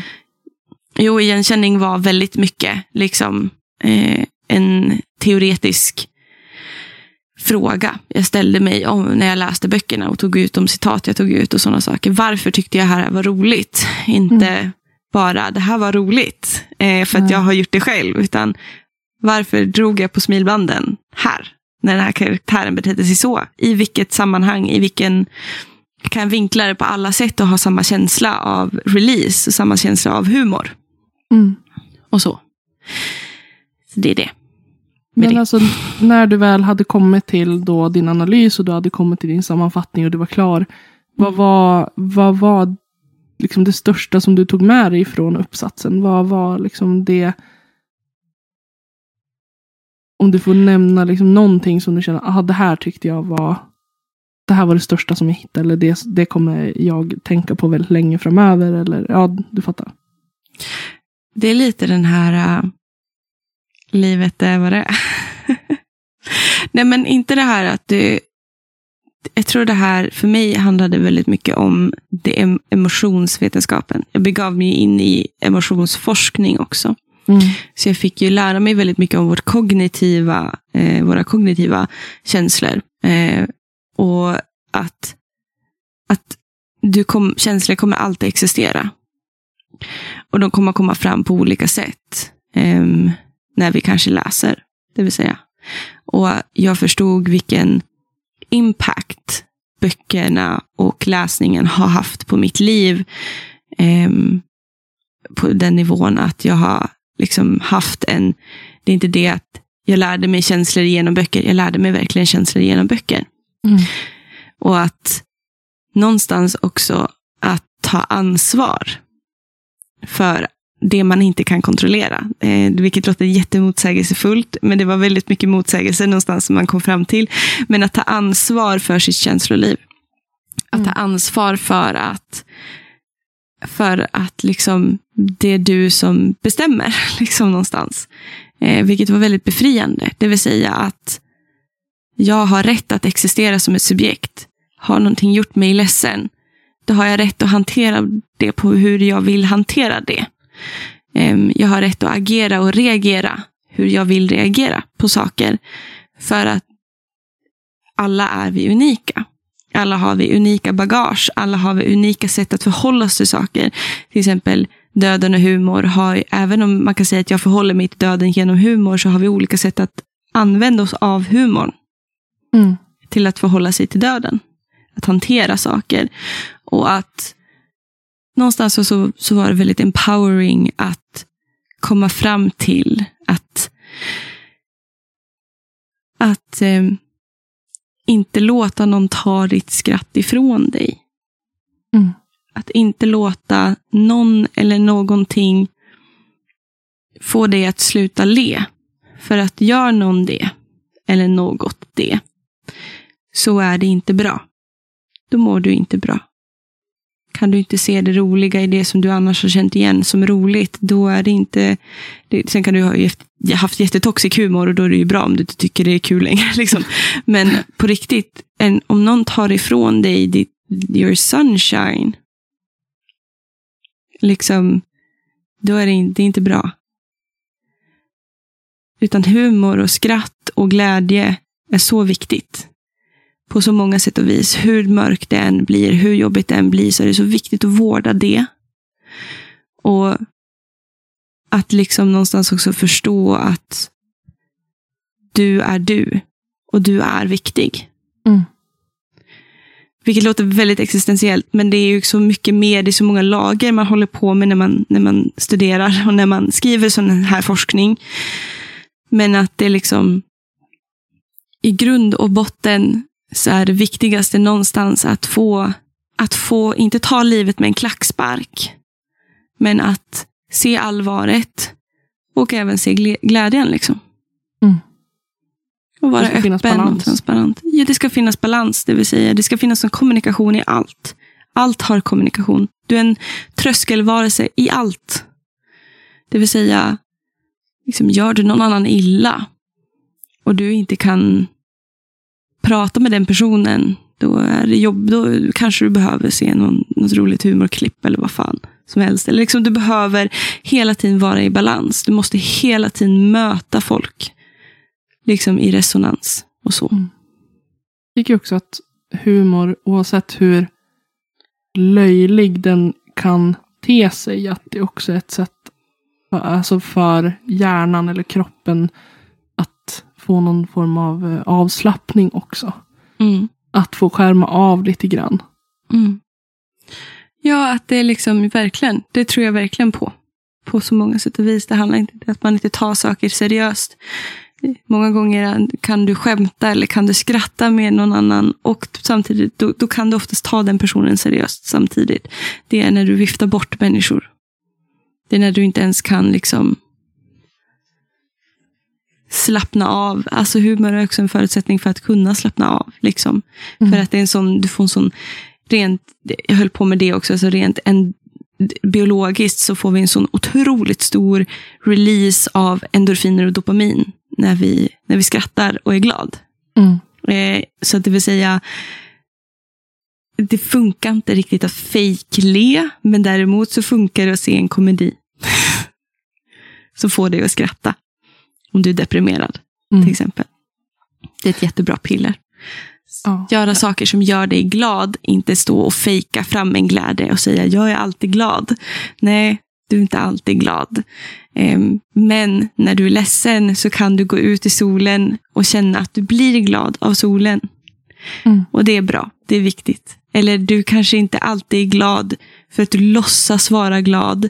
jo, igenkänning var väldigt mycket liksom eh, en teoretisk fråga jag ställde mig om när jag läste böckerna och tog ut de citat jag tog ut och sådana saker. Varför tyckte jag det här var roligt? Inte bara det här var roligt eh, för att jag har gjort det själv, utan varför drog jag på smilbanden här? När den här karaktären betedde sig så. I vilket sammanhang, i vilken... Kan vinkla det på alla sätt och ha samma känsla av release och samma känsla av humor. Mm. Och så. Så det är det. Med Men det. alltså, när du väl hade kommit till då din analys och du hade kommit till din sammanfattning och du var klar. Vad Mm. var, vad var liksom det största som du tog med dig från uppsatsen? Vad var liksom det? Om du får nämna liksom någonting som du känner, aha, det här tyckte jag var det här var det största som jag hittade. Eller det, det kommer jag tänka på väldigt länge framöver. Eller ja, du fattar. Det är lite den här uh, livet är vad det är. Nej, men inte det här att du... Jag tror det här, för mig handlade väldigt mycket om det emotionsvetenskapen. Jag begav mig in i emotionsforskning också. Mm. Så jag fick ju lära mig väldigt mycket om vårt kognitiva, eh, våra kognitiva känslor. Eh, och att, att du kom, känslor kommer alltid existera. Och de kommer komma fram på olika sätt. Eh, när vi kanske läser, det vill säga. Och jag förstod vilken impact böckerna och läsningen har haft på mitt liv. Eh, på den nivån att jag har liksom haft en, det är inte det att jag lärde mig känslor genom böcker, jag lärde mig verkligen känslor genom böcker. Mm. Och att någonstans också att ta ansvar för det man inte kan kontrollera. Eh, vilket låter jättemotsägelsefullt, men det var väldigt mycket motsägelse någonstans som man kom fram till. Men att ta ansvar för sitt känsloliv. Att ta ansvar för att för att liksom det är du som bestämmer liksom någonstans. Eh, vilket var väldigt befriande. Det vill säga att jag har rätt att existera som ett subjekt. Har någonting gjort mig ledsen, då har jag rätt att hantera det på hur jag vill hantera det. Ehm, jag har rätt att agera och reagera hur jag vill reagera på saker. För att alla är vi unika. Alla har vi unika bagage. Alla har vi unika sätt att förhålla oss till saker. Till exempel döden och humor har, även om man kan säga att jag förhåller mig till döden genom humor, så har vi olika sätt att använda oss av humorn Mm. till att förhålla sig till döden. Att hantera saker. Och att någonstans så, så, var det väldigt empowering att komma fram till att, att eh, inte låta någon ta ditt skratt ifrån dig. Mm. Att inte låta någon eller någonting få dig att sluta le. För att gör någon det, eller något det, så är det inte bra. Då mår du inte bra kan du inte se det roliga i det som du annars har känt igen som roligt, då är det inte... Det, sen kan du ha haft jättetoxic humor och då är det ju bra om du inte tycker det är kul längre. Liksom. Men på riktigt, en, om någon tar ifrån dig ditt, your sunshine, liksom, då är det, det är inte bra. Utan humor och skratt och glädje är så viktigt. På så många sätt och vis. Hur mörkt det än blir, hur jobbigt det än blir, så är det så viktigt att vårda det. Och att liksom någonstans också förstå att du är du. Och du är viktig. Mm. Vilket låter väldigt existentiellt, men det är ju så mycket mer, det är så många lager man håller på med när man, när man studerar och när man skriver sån här forskning. Men att det liksom i grund och botten så är det viktigaste någonstans att få, att få, inte ta livet med en klackspark, men att se allvaret och även se glädjen. Liksom. Mm. Och vara öppen och transparent. Ja, det ska finnas balans, det vill säga det ska finnas en kommunikation i allt. Allt har kommunikation. Du är en tröskelvarelse i allt. Det vill säga, liksom, gör du någon annan illa och du inte kan prata med den personen, då är det jobb. Då kanske du behöver se någon, något roligt humorklipp eller vad fan som helst. Eller liksom, du behöver hela tiden vara i balans. Du måste hela tiden möta folk liksom i resonans och så. Mm. Jag tycker också att humor, oavsett hur löjlig den kan te sig, att det också är ett sätt för- alltså för hjärnan eller kroppen få någon form av eh, avslappning också. Mm. Att få skärma av lite grann. Mm. Ja, att det är liksom verkligen, det tror jag verkligen på. På så många sätt och vis. Det handlar inte om att man inte tar saker seriöst. Många gånger kan du skämta eller kan du skratta med någon annan och samtidigt då, då kan du oftast ta den personen seriöst samtidigt. Det är när du viftar bort människor. Det är när du inte ens kan liksom slappna av. Alltså humor är också en förutsättning för att kunna slappna av. Liksom. Mm. För att det är en sån, du får en sån rent, jag höll på med det också, alltså rent en, biologiskt så får vi en sån otroligt stor release av endorfiner och dopamin när vi, när vi skrattar och är glad. Mm. Eh, så att det vill säga, det funkar inte riktigt att fejkle, men däremot så funkar det att se en komedi. som får dig att skratta. Om du är deprimerad, Mm. till exempel. Det är ett jättebra piller. Ja. Göra saker som gör dig glad, inte stå och fejka fram en glädje och säga jag är alltid glad. Nej, du är inte alltid glad. Ehm, Men när du är ledsen så kan du gå ut i solen och känna att du blir glad av solen. Mm. Och det är bra, det är viktigt. Eller du kanske inte alltid är glad för att du låtsas vara glad.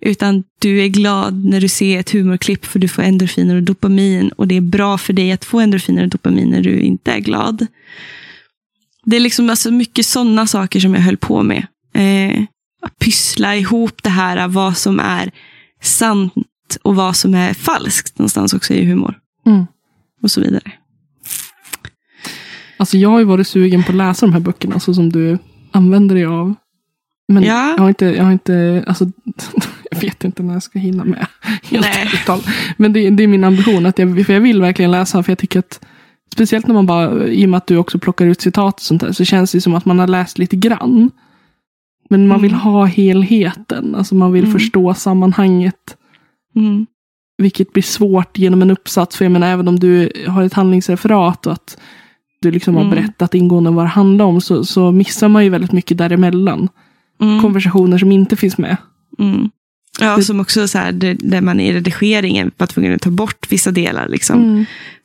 Utan du är glad när du ser ett humorklipp för du får endorfiner och dopamin. Och det är bra för dig att få endorfiner och dopamin när du inte är glad. Det är liksom alltså mycket sådana saker som jag höll på med. Eh, att pyssla ihop det här, vad som är sant och vad som är falskt någonstans också i humor. Mm. Och så vidare. Alltså jag har ju varit sugen på att läsa de här böckerna så som du använder dig av. Men Ja. jag har inte, jag har inte, alltså jag vet inte när jag ska hinna med. Helt Nej. Men det, det är min ambition, att jag, för jag vill verkligen läsa, för jag tycker att Speciellt när man bara, i och med att du också plockar ut citat och sånt där, så känns det som att man har läst lite grann. Men man vill Mm. ha helheten, alltså man vill Mm. förstå sammanhanget. Mm. Vilket blir svårt genom en uppsats. För jag menar, även om du har ett handlingsreferat och att du liksom har Mm. berättat ingående vad det handlar om, så, så missar man ju väldigt mycket däremellan. Mm. Konversationer som inte finns med. Mm. Ja, Det- som också så här, där, där man i redigeringen var tvungen att ta bort vissa delar. Liksom.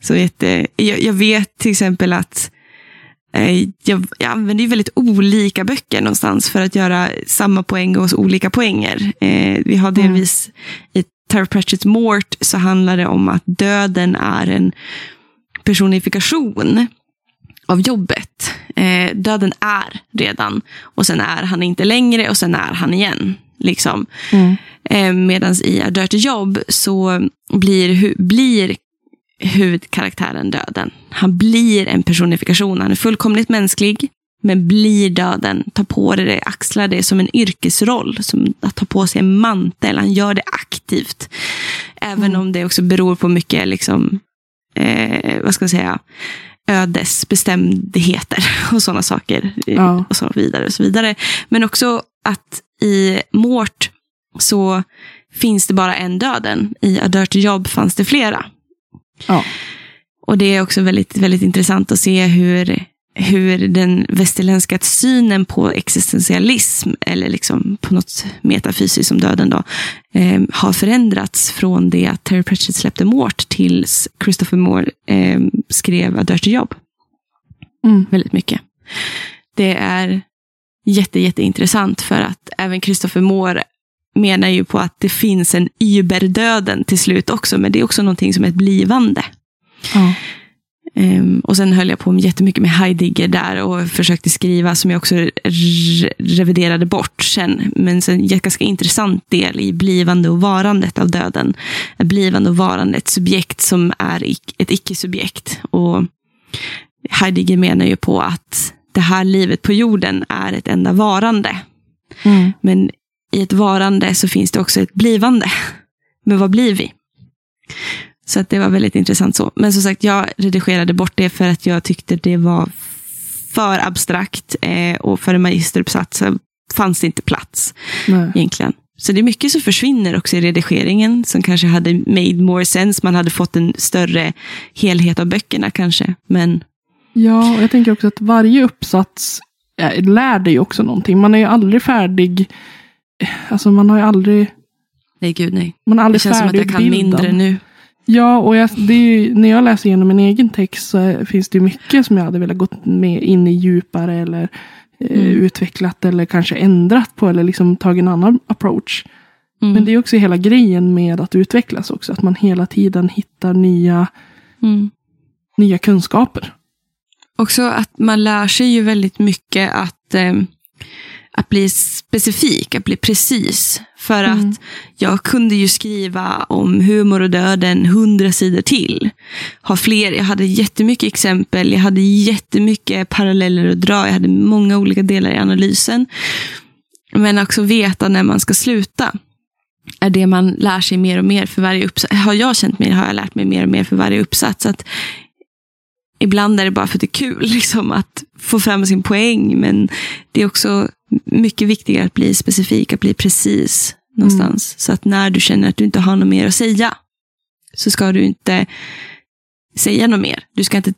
Så jätte, jag, jag vet till exempel att eh, jag, jag använder ju väldigt olika böcker någonstans för att göra samma poäng hos olika poänger. Eh, vi har delvis i Tara Pratchett's Mort så handlar det om att döden är en personifikation av jobbet. Eh, döden är redan och sen är han inte längre och sen är han igen. Liksom. Mm. Eh, Medan i A Dirty Job så blir, hu- blir huvudkaraktären döden. Han blir en personifikation. Han är fullkomligt mänsklig. Men blir döden, tar på det, axlar det som en yrkesroll. Som att ta på sig en mantel. Han gör det aktivt. Även Mm. om det också beror på mycket, liksom, eh, vad ska man säga, ödesbestämdheter och sådana saker. Ja. Och så vidare. och så vidare. Men också att i Mort så finns det bara en döden. I A Dirty Job fanns det flera. Ja. Och det är också väldigt, väldigt intressant att se hur, hur den västerländska synen på existentialism, eller liksom på något metafysiskt som döden, då, eh, har förändrats från det att Terry Pratchett släppte Mort tills Christopher Moore eh, skrev A Dirty Job. Mm. Väldigt mycket. Det är jätte, jätteintressant för att även Christopher Moore menar ju på att det finns en überdöden till slut också, men det är också någonting som är ett blivande. Ja. Ehm, och sen höll jag på med jättemycket med Heidegger där och försökte skriva som jag också re- reviderade bort sen. Men sen en ganska intressant del i blivande och varandet av döden. Ett blivande och varande, ett subjekt som är ett icke-subjekt. Och Heidegger menar ju på att det här livet på jorden är ett enda varande. Mm. Men i ett varande så finns det också ett blivande. Men vad blir vi? Så att det var väldigt intressant så. Men som sagt, jag redigerade bort det för att jag tyckte det var för abstrakt. Eh, och för en magisteruppsats fanns det inte plats Nej. egentligen. Så det är mycket som försvinner också i redigeringen som kanske hade made more sense. Man hade fått en större helhet av böckerna kanske. Men Ja, och jag tänker också att varje uppsats eh, lär dig också någonting. Man är ju aldrig färdig. Alltså man har ju aldrig, nej, gud nej. man är Det aldrig känns som att jag kan mindre nu. Ja, och jag, ju, när jag läser igenom min egen text så finns det mycket som jag hade velat gå med in i djupare eller eh, Mm. utvecklat eller kanske ändrat på eller liksom tagit en annan approach. Mm. Men det är också hela grejen med att utvecklas också. Att man hela tiden hittar nya, Mm. nya kunskaper. Också att man lär sig ju väldigt mycket att, eh, att bli specifik, att bli precis. För Mm. att jag kunde ju skriva om humor och döden hundra sidor till. Ha fler, jag hade jättemycket exempel, jag hade jättemycket paralleller att dra, jag hade många olika delar i analysen. Men också veta när man ska sluta. Är det man lär sig mer och mer för varje uppsats. Har jag känt mig, har jag lärt mig mer och mer för varje uppsats. Att ibland är det bara för att det är kul liksom, att få fram sin poäng. Men det är också mycket viktigare att bli specifik, att bli precis någonstans. Så att när du känner att du inte har något mer att säga, så ska du inte säga något mer. Du ska inte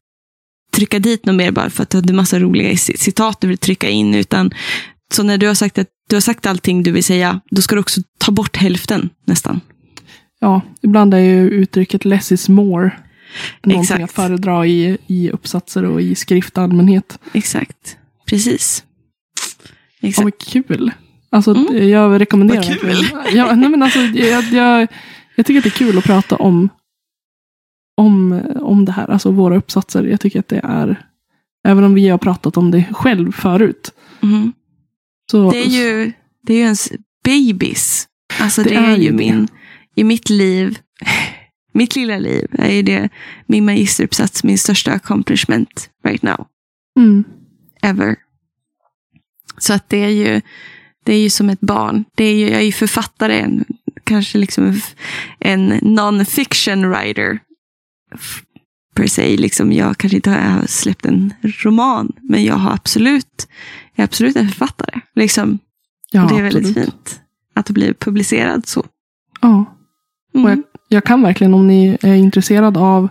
trycka dit något mer bara för att du hade massa roliga ci- citat du vill trycka in. Utan, så när du har sagt att du har sagt allting du vill säga, då ska du också ta bort hälften nästan. Ja, ibland är ju uttrycket less is more någonting Exakt. att föredra i, i uppsatser och i skrift i allmänhet. Exakt. Precis. Ja, Exakt. men kul. Alltså, Mm. jag rekommenderar Vad kul. Ja, nej, men alltså, jag, jag, jag tycker att det är kul att prata om, om, om det här. Alltså våra uppsatser. Jag tycker att det är, även om vi har pratat om det själv förut. Mhm. Så, Det är ju, det är ju ens babies. Alltså det, Det är, är ju min, i mitt liv, mitt lilla liv, är ju det min magisteruppsats, min största accomplishment right now, mm, ever. Så att det är ju, det är ju som ett barn. Det är ju, jag är ju författare, en, kanske liksom en, non-fiction writer. Per se, liksom jag kanske inte har släppt en roman, men jag har absolut, jag är absolut en författare. Liksom. ja, och det är väldigt absolut. fint att bli publicerad så. Ja. Mm. Och jag, jag kan verkligen, om ni är intresserad av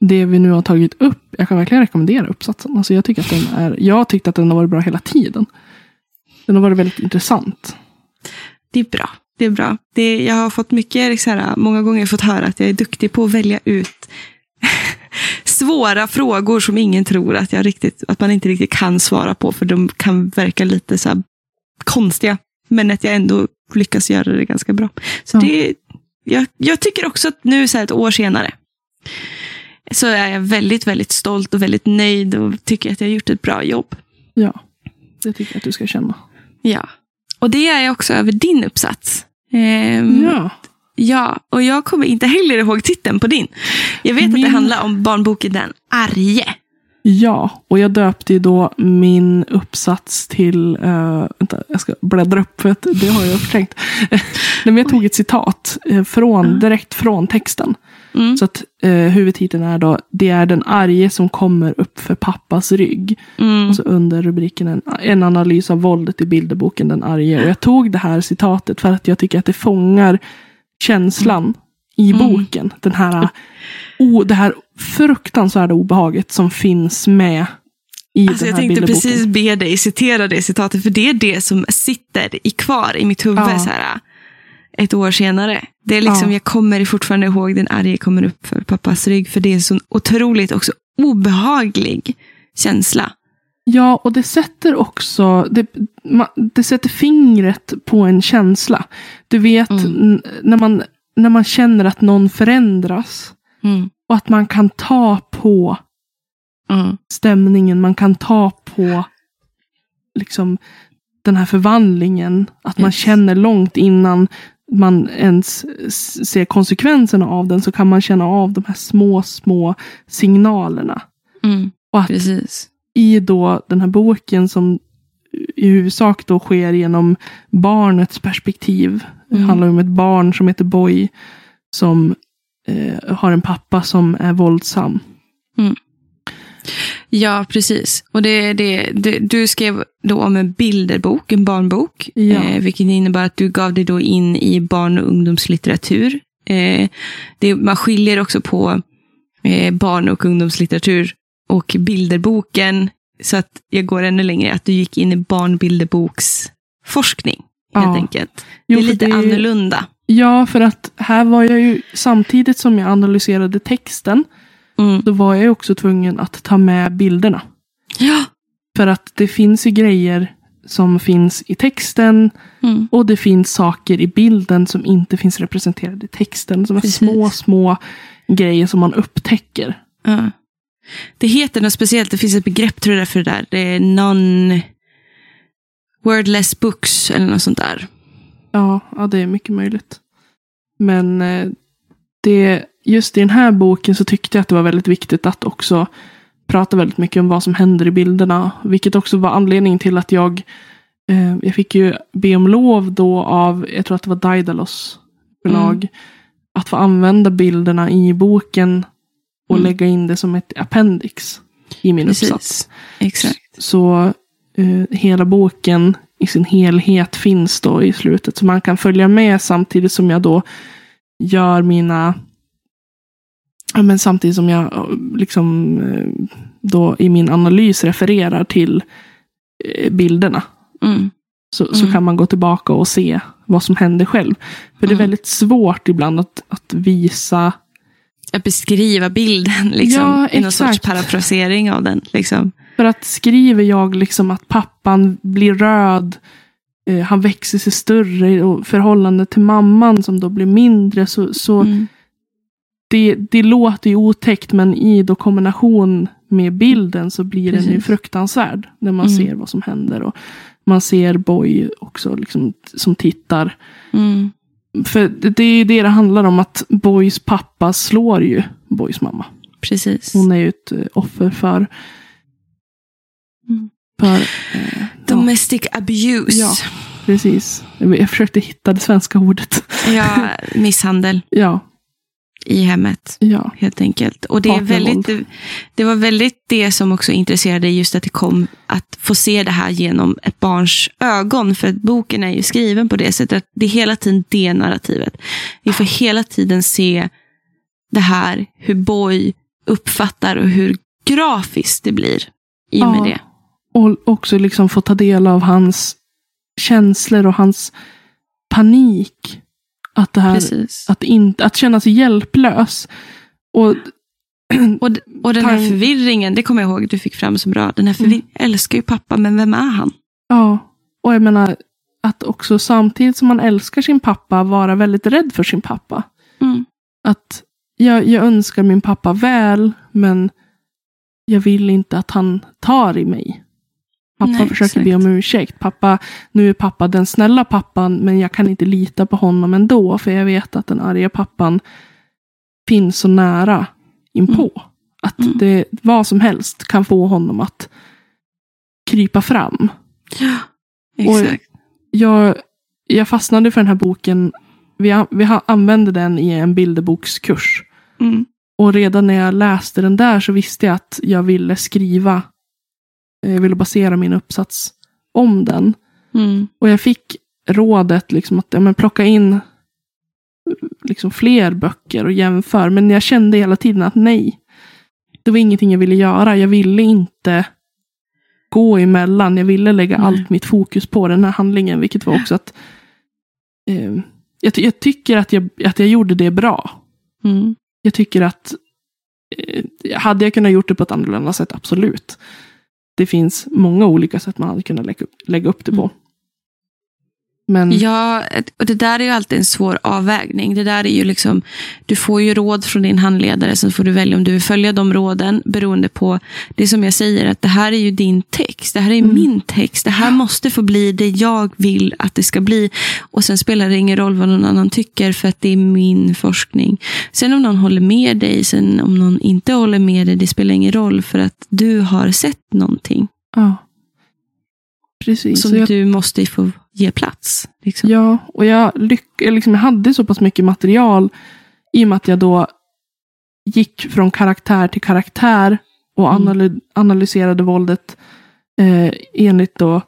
det vi nu har tagit upp, jag kan verkligen rekommendera uppsatsen. Alltså jag, tycker att den är, jag tyckte att den har varit bra hela tiden. Den har varit väldigt intressant. Det är bra. Det är bra. Det jag har fått mycket, så här, många gånger fått höra att jag är duktig på att välja ut svåra frågor som ingen tror att, jag riktigt, att man inte riktigt kan svara på. För de kan verka lite så konstiga. Men att jag ändå lyckas göra det ganska bra. Så Ja. det jag, jag tycker också att nu så här ett år senare så är jag väldigt, väldigt stolt och väldigt nöjd och tycker att jag har gjort ett bra jobb. Ja, det tycker jag att du ska känna. Ja. Och det är jag också över din uppsats. Ehm, Ja, Ja, och jag kommer inte heller ihåg titeln på din. Jag vet att Min- det handlar om barnboken Den arge. Ja, och jag döpte ju då min uppsats till, uh, vänta, jag ska bläddra upp för att det har jag förträngt. Men jag tog ett citat uh, från, direkt från texten. Mm. Så att uh, huvudtiteln är då, det är den arge som kommer upp för pappas rygg. Mm. Och så under rubriken en, en analys av våldet i bilderboken Den arge. Och jag tog det här citatet för att jag tycker att det fångar känslan i Mm. boken. Den här, o, det här fruktansvärda obehaget som finns med i Alltså den jag här tänkte bilderboken. precis be dig citera det citatet, för det är det som sitter i kvar i mitt huvud Ja. så här, ett år senare. Det är liksom, Ja. Jag kommer fortfarande ihåg den arge kommer upp för pappas rygg, för det är en så otroligt också obehaglig känsla. Ja, och det sätter också, det, det sätter fingret på en känsla. Du vet, Mm. när, man, när man känner att någon förändras. Mm. Och att man kan ta på Mm. stämningen, man kan ta på liksom den här förvandlingen. Att man Yes. känner långt innan man ens ser konsekvenserna av den så kan man känna av de här små, små signalerna. Mm. Och att Precis. i då den här boken som i huvudsak då sker genom barnets perspektiv. Det Mm. handlar om ett barn som heter Boy som eh, har en pappa som är våldsam. Ja, precis. Och det, det, det, du skrev då om en bilderbok, en barnbok. Ja. Eh, vilket innebär att du gav dig då in i barn och ungdomslitteratur. Eh, det, man skiljer också på eh, barn och ungdomslitteratur och bilderboken. Så att jag går ännu längre, att du gick in i barnbilderboksforskning. Helt Ja. enkelt. Jo, det är lite annorlunda. Ja, för att här var jag ju samtidigt som jag analyserade texten. Mm. Då var jag ju också tvungen att ta med bilderna. Ja. För att det finns ju grejer som finns i texten. Mm. Och det finns saker i bilden som inte finns representerade i texten. Som är Precis. små, små grejer som man upptäcker. Ja. Det heter något speciellt, det finns ett begrepp tror jag för det där. Det är non wordless books eller något sånt där. Ja, ja det är mycket möjligt. Men eh, det, just i den här boken så tyckte jag att det var väldigt viktigt att också prata väldigt mycket om vad som händer i bilderna. Vilket också var anledningen till att jag eh, jag fick ju be om lov då av, jag tror att det var Daidalos förlag, att få använda bilderna i boken och Mm. lägga in det som ett appendix i min uppsats. Precis. Exakt. Så eh, hela boken i sin helhet finns då i slutet. Så man kan följa med samtidigt som jag då gör mina... Ja, men samtidigt som jag eh, liksom eh, då i min analys refererar till bilderna. Mm. Så, så Mm. kan man gå tillbaka och se vad som händer själv. För det är Mm. väldigt svårt ibland att, att visa Att beskriva bilden liksom, Ja, i någon sorts exakt. parafrasering av den. Liksom. För att skriver jag liksom att pappan blir röd, eh, han växer sig större och förhållandet till mamman som då blir mindre. Så, så Mm. det, det låter ju otäckt men i då kombination med bilden så blir den ju Precis. fruktansvärd. När man Mm. ser vad som händer. Och man ser Boy också liksom, som tittar. Mm. För det är ju det det handlar om att Boys pappa slår ju Boys mamma. Precis. Hon är ju ett eh, offer för. För eh, ja. Domestic abuse. Ja. Precis. Jag försökte hitta det svenska ordet. Ja, misshandel Ja, i hemmet. ja. helt enkelt. Och det, är väldigt, det var väldigt det som också intresserade just att det kom att få se det här genom ett barns ögon. För att boken är ju skriven på det sättet att det är hela tiden det narrativet. Vi får hela tiden se det här, hur Boy uppfattar och hur grafiskt det blir i och med Ja. det. Och också liksom få ta del av hans känslor och hans panik. Att det här, Precis. att, inte, att känna sig hjälplös. Och Och, och den här förvirringen, det kommer jag ihåg att du fick fram så bra. Den här förvirringen, jag älskar ju pappa, men vem är han? ja, och jag menar att också samtidigt som man älskar sin pappa vara väldigt rädd för sin pappa. Mm. Att jag, jag önskar min pappa väl, men jag vill inte att han tar i mig. Pappa Nej, försöker exakt. be om ursäkt. Pappa, nu är pappa den snälla pappan, men jag kan inte lita på honom ändå, för jag vet att den arga pappan finns så nära inpå. Att Mm. det, vad som helst kan få honom att krypa fram. Exakt. Jag, jag fastnade för den här boken. Vi, vi använde den i en bilderbokskurs. Mm. Och redan när jag läste den där så visste jag att jag ville skriva. Jag ville basera min uppsats om den. Mm. Och jag fick rådet liksom att ja, men plocka in liksom fler böcker och jämför. Men jag kände hela tiden att nej. Det var ingenting jag ville göra. Jag ville inte gå emellan. Jag ville lägga Nej. allt mitt fokus på den här handlingen. Vilket var också att eh, jag, jag tycker att jag, att jag gjorde det bra. Mm. Jag tycker att eh, hade jag kunnat gjort det på ett annorlunda sätt, absolut. Det finns många olika sätt man hade kunnat lägga upp, lägga upp det på. Mm. Men Ja, och det där är ju alltid en svår avvägning. Det där är ju liksom, du får ju råd från din handledare, sen får du välja om du vill följa de råden beroende på, det som jag säger, att det här är ju din text. Det här är Mm. min text. Det här måste få bli det jag vill att det ska bli. Och sen spelar det ingen roll vad någon annan tycker, för att det är min forskning. Sen om någon håller med dig, sen om någon inte håller med dig, det spelar ingen roll, för att du har sett någonting ja. Precis. som jag, du måste få ge plats. Liksom. ja, och jag, lyck, liksom, jag hade så pass mycket material i och med att jag då gick från karaktär till karaktär och Mm. analy, analyserade våldet eh, enligt då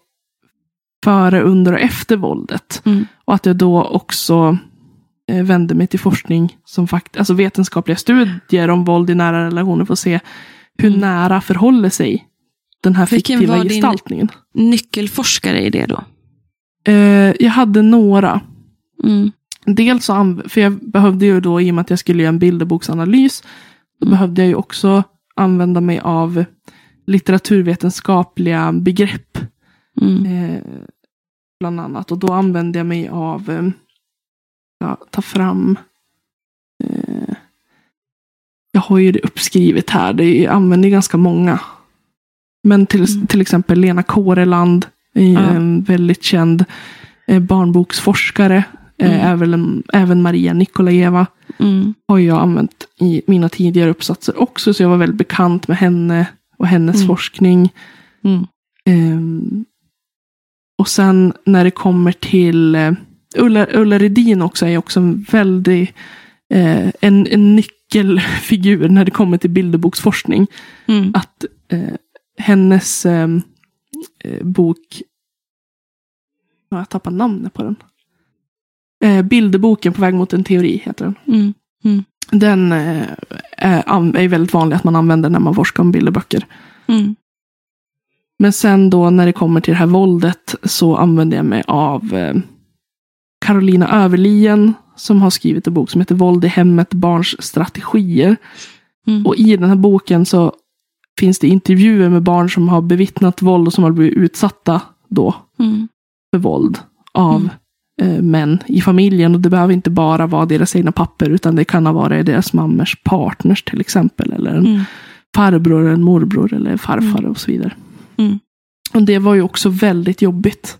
före, under och efter våldet. Mm. Och att jag då också eh, vände mig till forskning, som fakt alltså vetenskapliga studier om våld i nära relationer för att se hur Mm. nära förhåller sig den här Vilken fiktiva var din- gestaltningen. Nyckelforskare i det då? Eh, jag hade några. Mm. Dels så för jag behövde ju då, i och med att jag skulle göra en bilderboksanalys, då Mm. behövde jag ju också använda mig av litteraturvetenskapliga begrepp. Mm. Eh, bland annat. Och då använde jag mig av, eh, ja, ta fram, eh, jag har ju det uppskrivet här, det är, jag använder ganska många. Men till, Mm. till exempel Lena Kåreland, Ja. en väldigt känd eh, barnboksforskare. Mm. Eh, även, även Maria Nikolajeva Mm. har jag använt i mina tidigare uppsatser också. Så jag var väldigt bekant med henne och hennes Mm. forskning. Mm. Ehm, och sen när det kommer till eh, Ulla, Ulla Redin också är också en väldigt eh, en, en nyckelfigur när det kommer till bilderboksforskning. Mm. Att eh, hennes eh, eh, bok, ja, jag tappar namnet på den. Eh, bilderboken på väg mot en teori heter den. Mm. Den eh, är, väldigt vanlig att man använder när man forskar om bilderböcker. Mm. Men sen då när det kommer till det här våldet så använder jag mig av eh, Carolina Överlien som har skrivit en bok som heter Våld i hemmet, barns strategier. Mm. Och i den här boken så finns det intervjuer med barn som har bevittnat våld och som har blivit utsatta då Mm. för våld av eh, män i familjen. Och det behöver inte bara vara deras egna papper utan det kan ha varit deras mammors partners till exempel. Eller en Mm. farbror, eller en morbror eller farfar och så vidare. Mm. Och det var ju också väldigt jobbigt.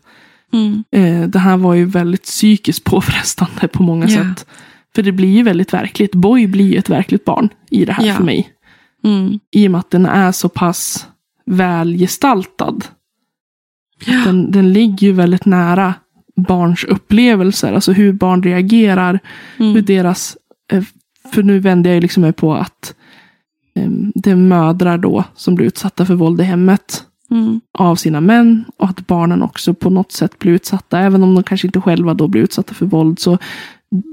Mm. Eh, det här var ju väldigt psykiskt påfrestande på många Ja. sätt. För det blir ju väldigt verkligt. Boy blir ju ett verkligt barn i det här Ja. för mig. Mm. I och med att den är så pass välgestaltad. Ja. Den, den ligger ju väldigt nära barns upplevelser. Alltså hur barn reagerar. Hur Mm. deras... eh, För nu vänder jag liksom mig på att eh, det är mödrar då som blir utsatta för våld i hemmet Mm. av sina män och att barnen också på något sätt blir utsatta. Även om de kanske inte själva då blir utsatta för våld så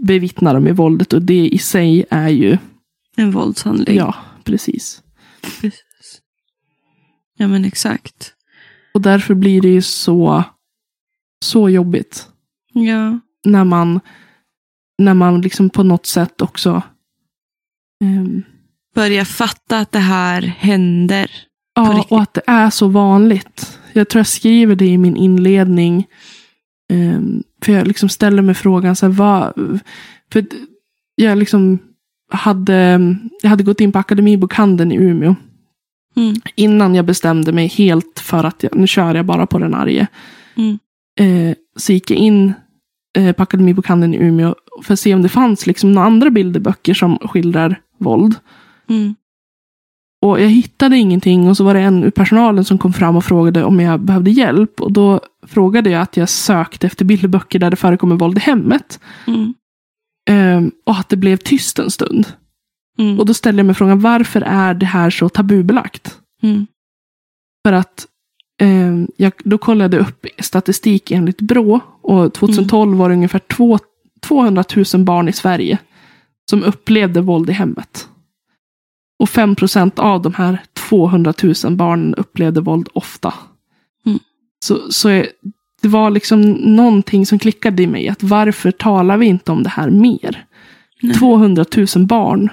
bevittnar de ju våldet och det i sig är ju, En våldshandling. ja, precis. Precis. Ja, men exakt. Och därför blir det ju så, så jobbigt Ja. när man, när man liksom på något sätt också ehm, Börja fatta att det här händer. Ja, och att det är så vanligt. Jag tror jag skriver det i min inledning. Ehm, för jag liksom ställer mig frågan, så här, vad... För jag liksom hade, jag hade gått in på Akademibokhandeln i Umeå. Mm. Innan jag bestämde mig helt för att jag, nu kör jag bara på den arge. Mm. Eh, så gick jag in eh, på Akademibokhandeln i Umeå för att se om det fanns liksom några andra bilderböcker som skildrar våld. Mm. Och jag hittade ingenting och så var det en ur personalen som kom fram och frågade om jag behövde hjälp. Och då frågade jag att jag sökte efter bilderböcker där det förekommer våld i hemmet. Mm. Ehm, och att det blev tyst en stund. Mm. Och då ställde jag mig frågan, varför är det här så tabubelagt? Mm. För att ehm, jag, då kollade jag upp statistik enligt Brå. Och 2012 var det ungefär två, 200 000 barn i Sverige som upplevde våld i hemmet. Och 5 procent av de här 200 000 barnen upplevde våld ofta. Mm. Så, så är, det var liksom någonting som klickade i mig. Att varför talar vi inte om det här mer? Nej. 200 000 barn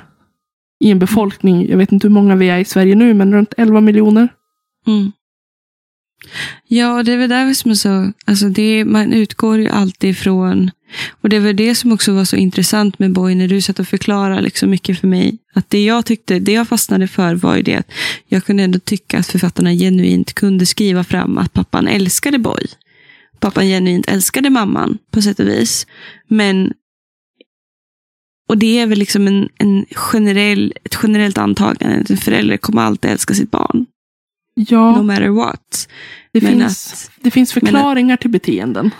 i en befolkning, jag vet inte hur många vi är i Sverige nu, men runt 11 miljoner. Mm. Ja, det är väl där som är så, alltså det, man utgår ju alltid ifrån, och det väl det som också var så intressant med Boy när du satt och förklarade liksom mycket för mig. Att det jag tyckte, det jag fastnade för var ju det att jag kunde ändå tycka att författarna genuint kunde skriva fram att pappan älskade Boy. Pappan genuint älskade mamman på sätt och vis. Men och det är väl liksom en, en generell, ett generellt antagande att en förälder kommer alltid älska sitt barn. Ja, No matter what. det, men finns, att- det finns förklaringar till beteenden.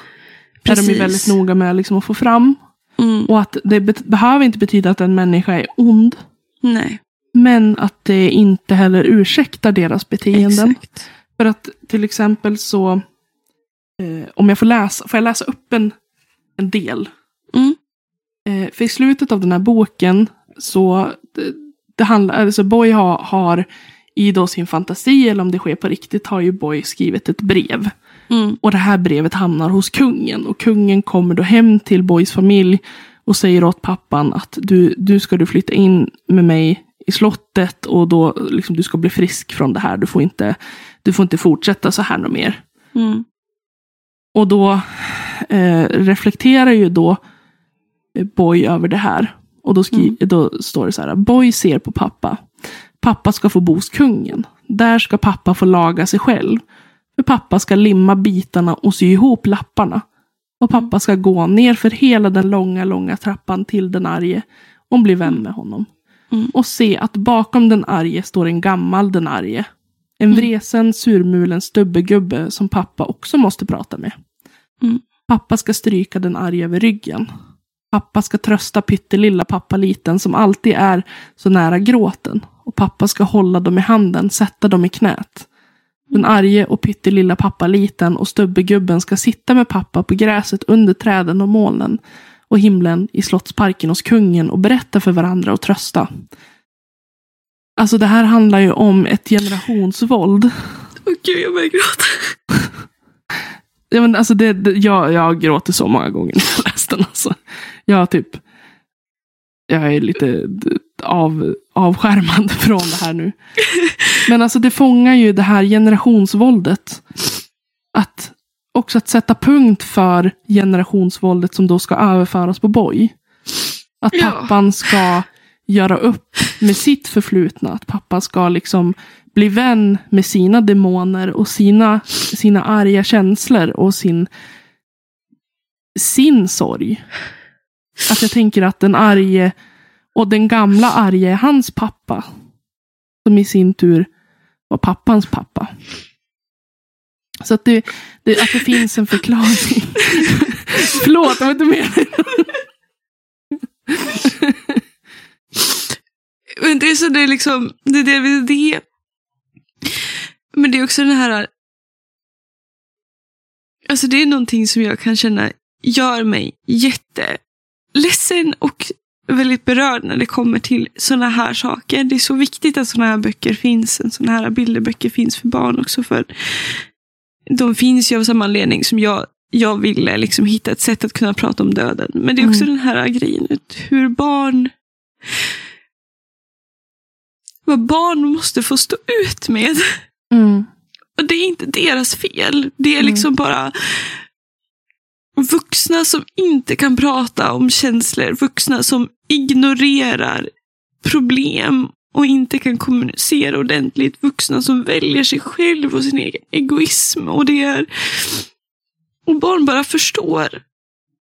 Där de är Precis. väldigt noga med liksom att få fram. Mm, Och att det bet- behöver inte betyda att en människa är ond. nej, Men att det inte heller ursäktar deras beteenden. exakt. För att till exempel så, eh, om jag får läsa, får jag läsa upp en, en del? Mm. Eh, för i slutet av den här boken så, det, det handlar, alltså Boy har, har i då sin fantasi, eller om det sker på riktigt, har ju Boy skrivit ett brev. Mm, Och det här brevet hamnar hos kungen. Och kungen kommer då hem till Boys familj och säger åt pappan att du, du ska du flytta in med mig i slottet och då liksom du ska bli frisk från det här. Du får inte, du får inte fortsätta så här något mer. mm, Och då eh, reflekterar ju då eh, Boy över det här. Och då, skri- då står det så här. Boy ser på pappa. Pappa ska få bo hos kungen. Där ska pappa få laga sig själv. För pappa ska limma bitarna och sy ihop lapparna. Och pappa ska gå ner för hela den långa, långa trappan till den arge och bli vän med honom. Mm. Och se att bakom den arge står en gammal den arge. En vresen, surmulen stubbegubbe som pappa också måste prata med. Mm. Pappa ska stryka den arge över ryggen. Pappa ska trösta pyttelilla pappa liten som alltid är så nära gråten. Och pappa ska hålla dem i handen, sätta dem i knät. Den arge och pyttelilla pappa liten och stubbegubben ska sitta med pappa på gräset under träden och molnen och himlen i slottsparken hos kungen och berätta för varandra och trösta. Alltså det här handlar ju om ett generationsvåld. Åh gud, jag börjar gråta. Ja, men alltså det, det, jag, jag gråter så många gånger när jag läst den. Alltså. Jag typ... Jag är lite av, avskärmad från det här nu. Men alltså det fångar ju det här generationsvåldet. Att också att sätta punkt för generationsvåldet som då ska överföras på Boy. Att Ja. pappan ska göra upp med sitt förflutna. Att pappa ska liksom bli vän med sina demoner och sina, sina arga känslor och sin, sin sorg. Att jag tänker att den arge och den gamla arge är hans pappa. Som i sin tur var pappans pappa. Så att det, det, att det finns en förklaring. Förlåt, jag var inte meningen. Men det är så det är liksom, det är det, det. Men det är också den här, alltså det är någonting som jag kan känna gör mig jätteledsen och väldigt berörd när det kommer till sådana här saker. Det är så viktigt att sådana här böcker finns, sådana här bilderböcker finns för barn också. för De finns ju av samma anledning som jag, jag ville liksom hitta ett sätt att kunna prata om döden. Men det är också Mm. den här grejen, hur barn vad barn måste få stå ut med. Mm. Och det är inte deras fel. Det är Mm. liksom bara vuxna som inte kan prata om känslor. Vuxna som ignorerar problem och inte kan kommunicera ordentligt. Vuxna som väljer sig själv och sin egen egoism. Och det är... Och barn bara förstår.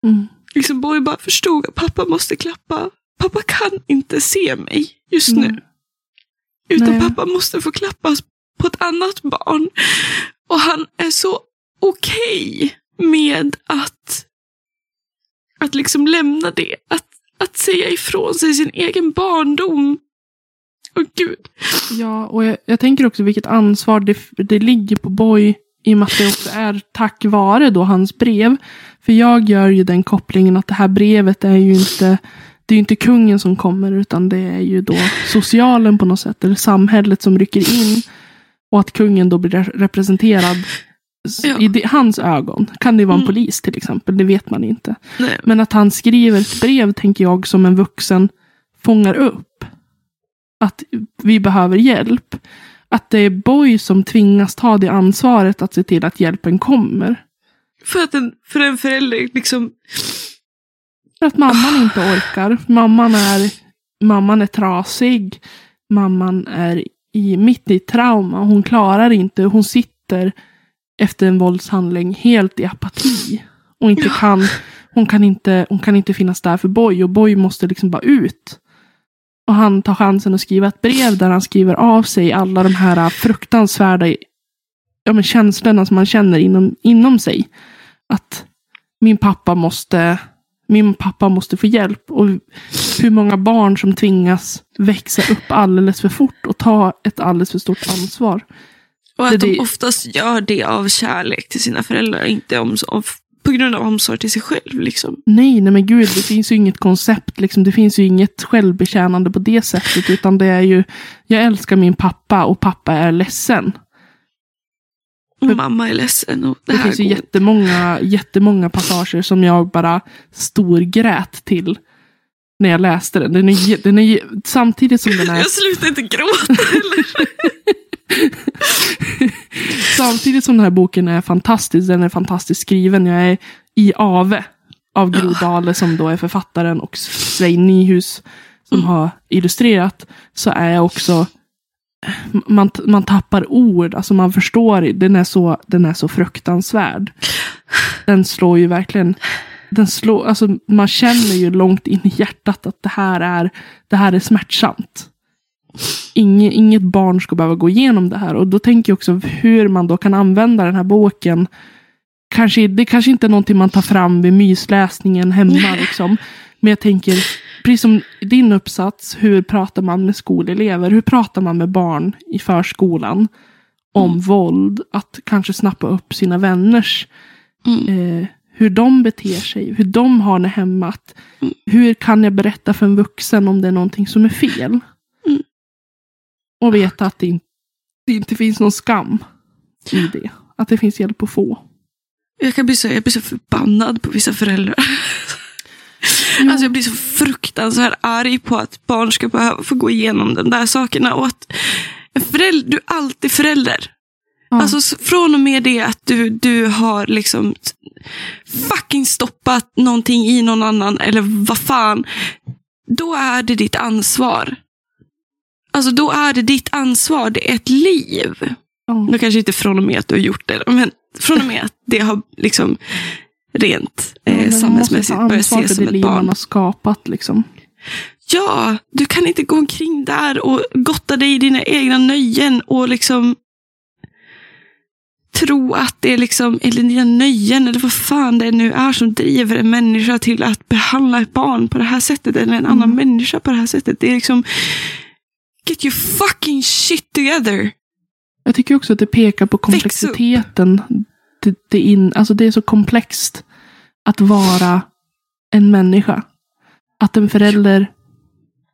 Mm. Liksom Boy bara förstod att pappa måste klappa. Pappa kan inte se mig just nu. Utan Nej. pappa måste få klappas på ett annat barn. Och han är så okej med att, att liksom lämna det. Att, att säga ifrån sig sin egen barndom. Åh gud. Ja, och jag, jag tänker också vilket ansvar det, det ligger på Boy i och med att det också är tack vare då hans brev. För jag gör ju den kopplingen att det här brevet är ju inte det är ju inte kungen som kommer utan det är ju då socialen på något sätt eller samhället som rycker in. Och att kungen då blir re- representerad Ja. i hans ögon. Kan det vara en Mm. polis till exempel, det vet man inte. Nej. Men att han skriver ett brev, tänker jag, som en vuxen fångar upp. Att vi behöver hjälp. Att det är Boy som tvingas ta det ansvaret att se till att hjälpen kommer. För att en, för en förälder liksom... För att mamman inte orkar. Mamman är, mamman är trasig. Mamman är i, mitt i trauma. Hon klarar inte. Hon sitter efter en våldshandling helt i apati. Och inte kan, hon, kan inte, hon kan inte finnas där för Boy. Och Boy måste liksom bara ut. Och han tar chansen att skriva ett brev där han skriver av sig alla de här fruktansvärda ja, men känslorna som man känner inom, inom sig. Att min pappa måste min pappa måste få hjälp. Och hur många barn som tvingas växa upp alldeles för fort och ta ett alldeles för stort ansvar. Och Det- att de oftast gör det av kärlek till sina föräldrar, inte om, av, på grund av omsorg till sig själv. Liksom. Nej, nej men gud, det finns ju inget koncept, liksom. det finns ju inget självbetjänande på det sättet, utan det är ju, jag älskar min pappa och pappa är ledsen. Och mamma är ledsen. Och det Det, här finns ju går. jättemånga, jättemånga passager som jag bara storgrät till när jag läste den. Den är, den är, samtidigt som den är Jag slutar inte gråta heller. Samtidigt som den här boken är fantastisk, den är fantastiskt skriven. Jag är i ave av Gro Dale som då är författaren och Svein Nyhus som har illustrerat. Så är jag också, man, man tappar ord, alltså man förstår, den är, så, den är så fruktansvärd. Den slår ju verkligen, den slår, alltså man känner ju långt in i hjärtat att det här är, det här är smärtsamt. Inge, inget barn ska behöva gå igenom det här. Och då tänker jag också hur man då kan använda den här boken. Kanske, det kanske inte är någonting man tar fram vid mysläsningen hemma. Liksom. Men jag tänker, precis som din uppsats, hur pratar man med skolelever? Hur pratar man med barn i förskolan? Om våld, att kanske snappa upp sina vänners Mm. eh, hur de beter sig, hur de har det hemma. Att, hur kan jag berätta för en vuxen om det är någonting som är fel? Mm. Och veta att det inte, det inte finns någon skam i det. Att det finns hjälp att få. Jag kan bli så, jag blir så förbannad på vissa föräldrar. Jo. Alltså jag blir så fruktansvärt arg på att barn ska behöva få gå igenom de där sakerna. Och att förälder, du är alltid förälder. Ja. Alltså från och med det att du, du har liksom fucking stoppat någonting i någon annan eller vad fan. Då är det ditt ansvar. Alltså då är det ditt ansvar. Det är ett liv. ja. Då kanske inte från och med att du har gjort det. Men från och med att det har liksom rent Ja, eh, man samhällsmässigt ansvar ses som ett liv man barn. har skapat. Liksom. Ja, du kan inte gå omkring där och gotta dig i dina egna nöjen och liksom tro att det är liksom, eller dina nöjen, eller vad fan det nu är som driver en människa till att behandla ett barn på det här sättet, eller en annan människa på det här sättet. Det är liksom, get your fucking shit together. Jag tycker också att det pekar på komplexiteten. Det, det, in, alltså det är så komplext att vara en människa. Att en förälder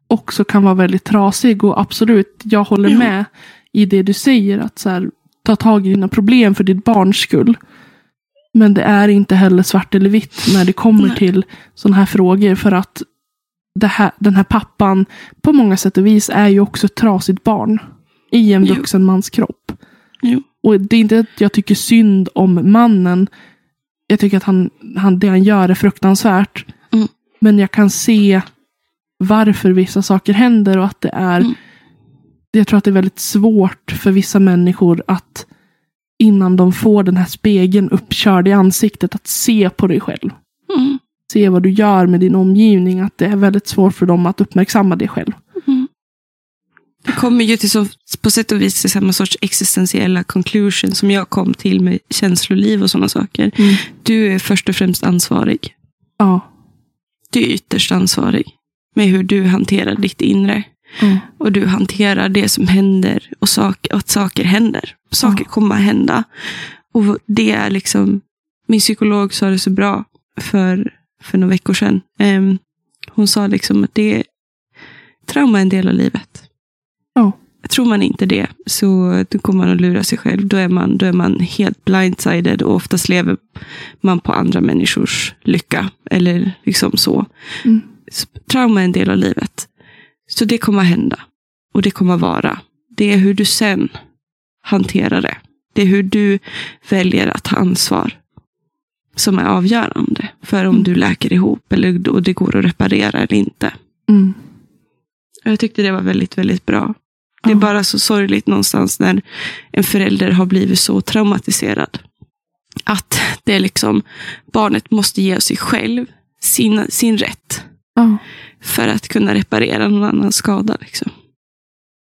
också kan vara väldigt trasig. Och absolut, jag håller Ja. med i det du säger. Att så här, ta tag i dina problem för ditt barns skull. Men det är inte heller svart eller vitt när det kommer Nej. till sådana här frågor. För att här, den här pappan på många sätt och vis är ju också ett trasigt barn. I en Jo. vuxen mans kropp. Jo. Och det är inte att jag tycker synd om mannen. Jag tycker att han, han, det han gör är fruktansvärt. Mm. Men jag kan se varför vissa saker händer och att det är Mm. Jag tror att det är väldigt svårt för vissa människor att innan de får den här spegeln uppkörd i ansiktet att se på dig själv. Mm. Se vad du gör med din omgivning. Att det är väldigt svårt för dem att uppmärksamma det själv. Det kommer ju till som, på sätt och vis till samma sorts existentiella conclusion som jag kom till med känsloliv och sådana saker. Mm. Du är först och främst ansvarig. Ja. Du är ytterst ansvarig med hur du hanterar ditt inre. Ja. Och du hanterar det som händer och, sak, och att saker händer. Saker Ja. kommer att hända. Och det är liksom, min psykolog sa det så bra för, för några veckor sedan. Ehm, hon sa liksom att det trauma är en del av livet. Ja. Tror man inte det så då kommer man att lura sig själv. Då är man, då är man helt blindsided och oftast lever man på andra människors lycka. Eller liksom så. Mm. Trauma är en del av livet. Så det kommer att hända. Och det kommer att vara. Det är hur du sen hanterar det. Det är hur du väljer att ta ansvar. Som är avgörande för om Mm. du läker ihop eller och det går att reparera eller inte. Mm. Jag tyckte det var väldigt, väldigt bra. Det är bara så sorgligt någonstans när en förälder har blivit så traumatiserad. Att det är liksom, barnet måste ge sig själv sin, sin rätt. Ja. För att kunna reparera någon annans skada. Liksom.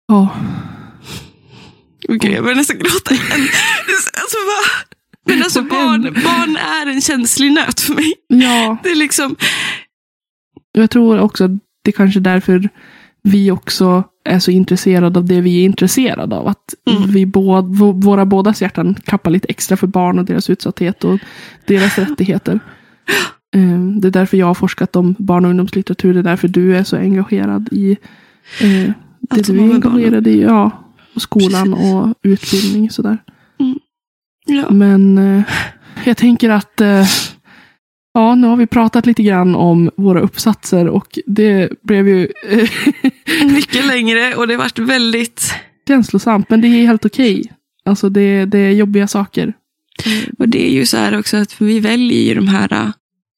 Ja. Okej, jag börjar nästan gråta igen. Alltså, va? Men alltså barn, barn är en känslig nöt för mig. Ja. Det är liksom, Jag tror också att det är kanske är därför vi också är så intresserade av det vi är intresserade av. Att Mm. vi båda, v- våra bådas hjärtan kappar lite extra för barn och deras utsatthet och deras rättigheter. Eh, Det är därför jag har forskat om barn och ungdomslitteratur. Det är därför du är så engagerad i eh, det Allt som du är engagerad i. Ja, och skolan Precis. och utbildning sådär. ja. Men eh, jag tänker att eh, ja, nu har vi pratat lite grann om våra uppsatser och det blev ju eh, mycket längre och det varit väldigt känslosamt. Men det är helt okej. Alltså det, det är jobbiga saker. Och det är ju så här också att vi väljer ju de här äh,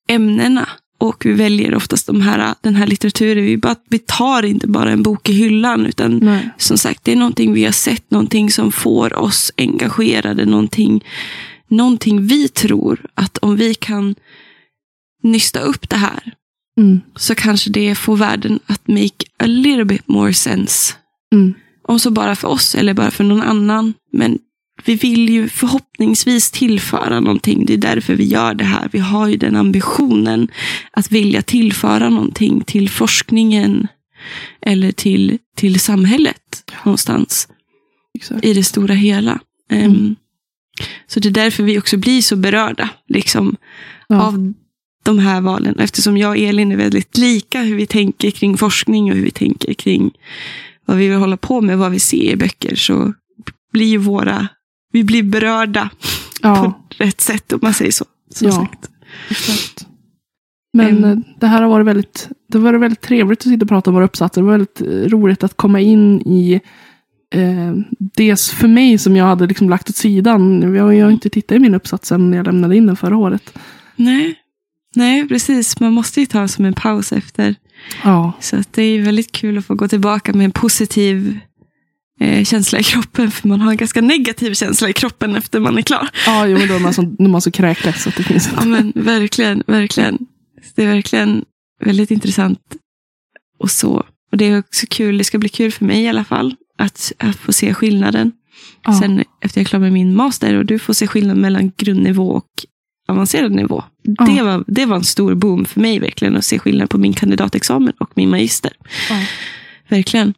ämnena. Och vi väljer oftast de här, äh, den här litteraturen. Vi, bara, vi tar inte bara en bok i hyllan. Utan Nej. som sagt, det är någonting vi har sett. Någonting som får oss engagerade. Någonting, någonting vi tror att om vi kan nysta upp det här. Mm. Så kanske det får världen att make a little bit more sense. Mm. Om så bara för oss eller bara för någon annan. Men vi vill ju förhoppningsvis tillföra någonting. Det är därför vi gör det här. Vi har ju den ambitionen att vilja tillföra någonting till forskningen. Eller till, till samhället någonstans Exakt. i det stora hela. Mm. Så det är därför vi också blir så berörda liksom, Ja. av de här valen. Eftersom jag och Elin är väldigt lika hur vi tänker kring forskning och hur vi tänker kring vad vi vill hålla på med, vad vi ser i böcker, så blir våra, vi blir berörda ja, på rätt sätt om man säger så. Ja. sagt. exakt. Men eh, det här har varit väldigt, det varit väldigt trevligt att sitta och prata om våra uppsatser. Det var väldigt eh, roligt att komma in i eh, det för mig som jag hade liksom lagt åt sidan. Jag, jag har inte tittat i min uppsats sen jag lämnade in den förra året. Nej. Nej, precis. Man måste ju ta som en paus efter. Ja, Så att det är väldigt kul att få gå tillbaka med en positiv eh, känsla i kroppen. För man har en ganska negativ känsla i kroppen efter man är klar. ja jo, men då är man så, då är man så kräkles att det finns Ja, men verkligen, verkligen. Det är verkligen väldigt intressant. Och så. Och det är också kul, det ska bli kul för mig i alla fall. Att, att få se skillnaden. Ja. Sen efter jag är klar med min master och du får se skillnad mellan grundnivå och avancerad nivå. Ja. Det, var, det var en stor boom för mig verkligen att se skillnad på min kandidatexamen och min magister. Ja. Verkligen.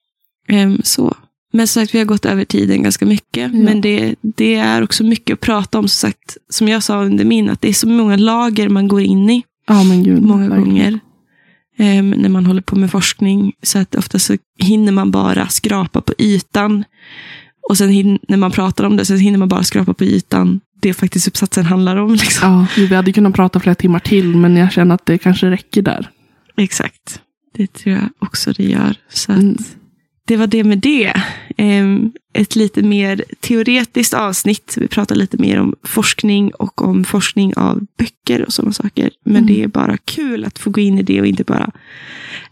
Ehm, så. Men som sagt, vi har gått över tiden ganska mycket. Ja. Men det, det är också mycket att prata om. Som, sagt, som jag sa under min, att det är så många lager man går in i ja, men gud. många verkligen. gånger. ehm, när man håller på med forskning. Så att ofta så hinner man bara skrapa på ytan. Och sen hin- när man pratar om det så hinner man bara skrapa på ytan. Det faktiskt uppsatsen handlar om. Liksom. Ja, vi hade kunnat prata flera timmar till, men jag känner att det kanske räcker där. Exakt. Det tror jag också det gör. Så Mm. Det var det med det. Ehm, Ett lite mer teoretiskt avsnitt. Vi pratar lite mer om forskning och om forskning av böcker och sådana saker. Men Mm. det är bara kul att få gå in i det och inte bara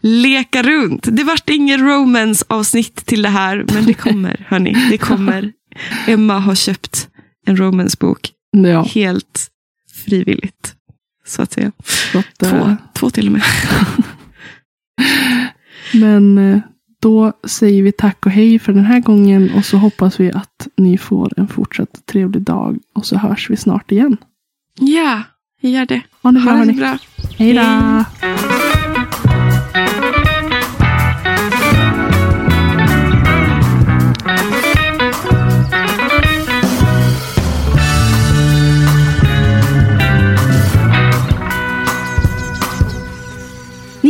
leka runt. Det vart ingen romance-avsnitt till det här, men det kommer. hörni, det kommer. Emma har köpt en romance-bok Ja, helt frivilligt. Så att säga. att, Två, två till och med. Men eh, Då säger vi tack och hej för den här gången och så hoppas vi att ni får en fortsatt trevlig dag och så hörs vi snart igen. Ja, jag gör det. Ha det bra, Ha det bra. Hej då!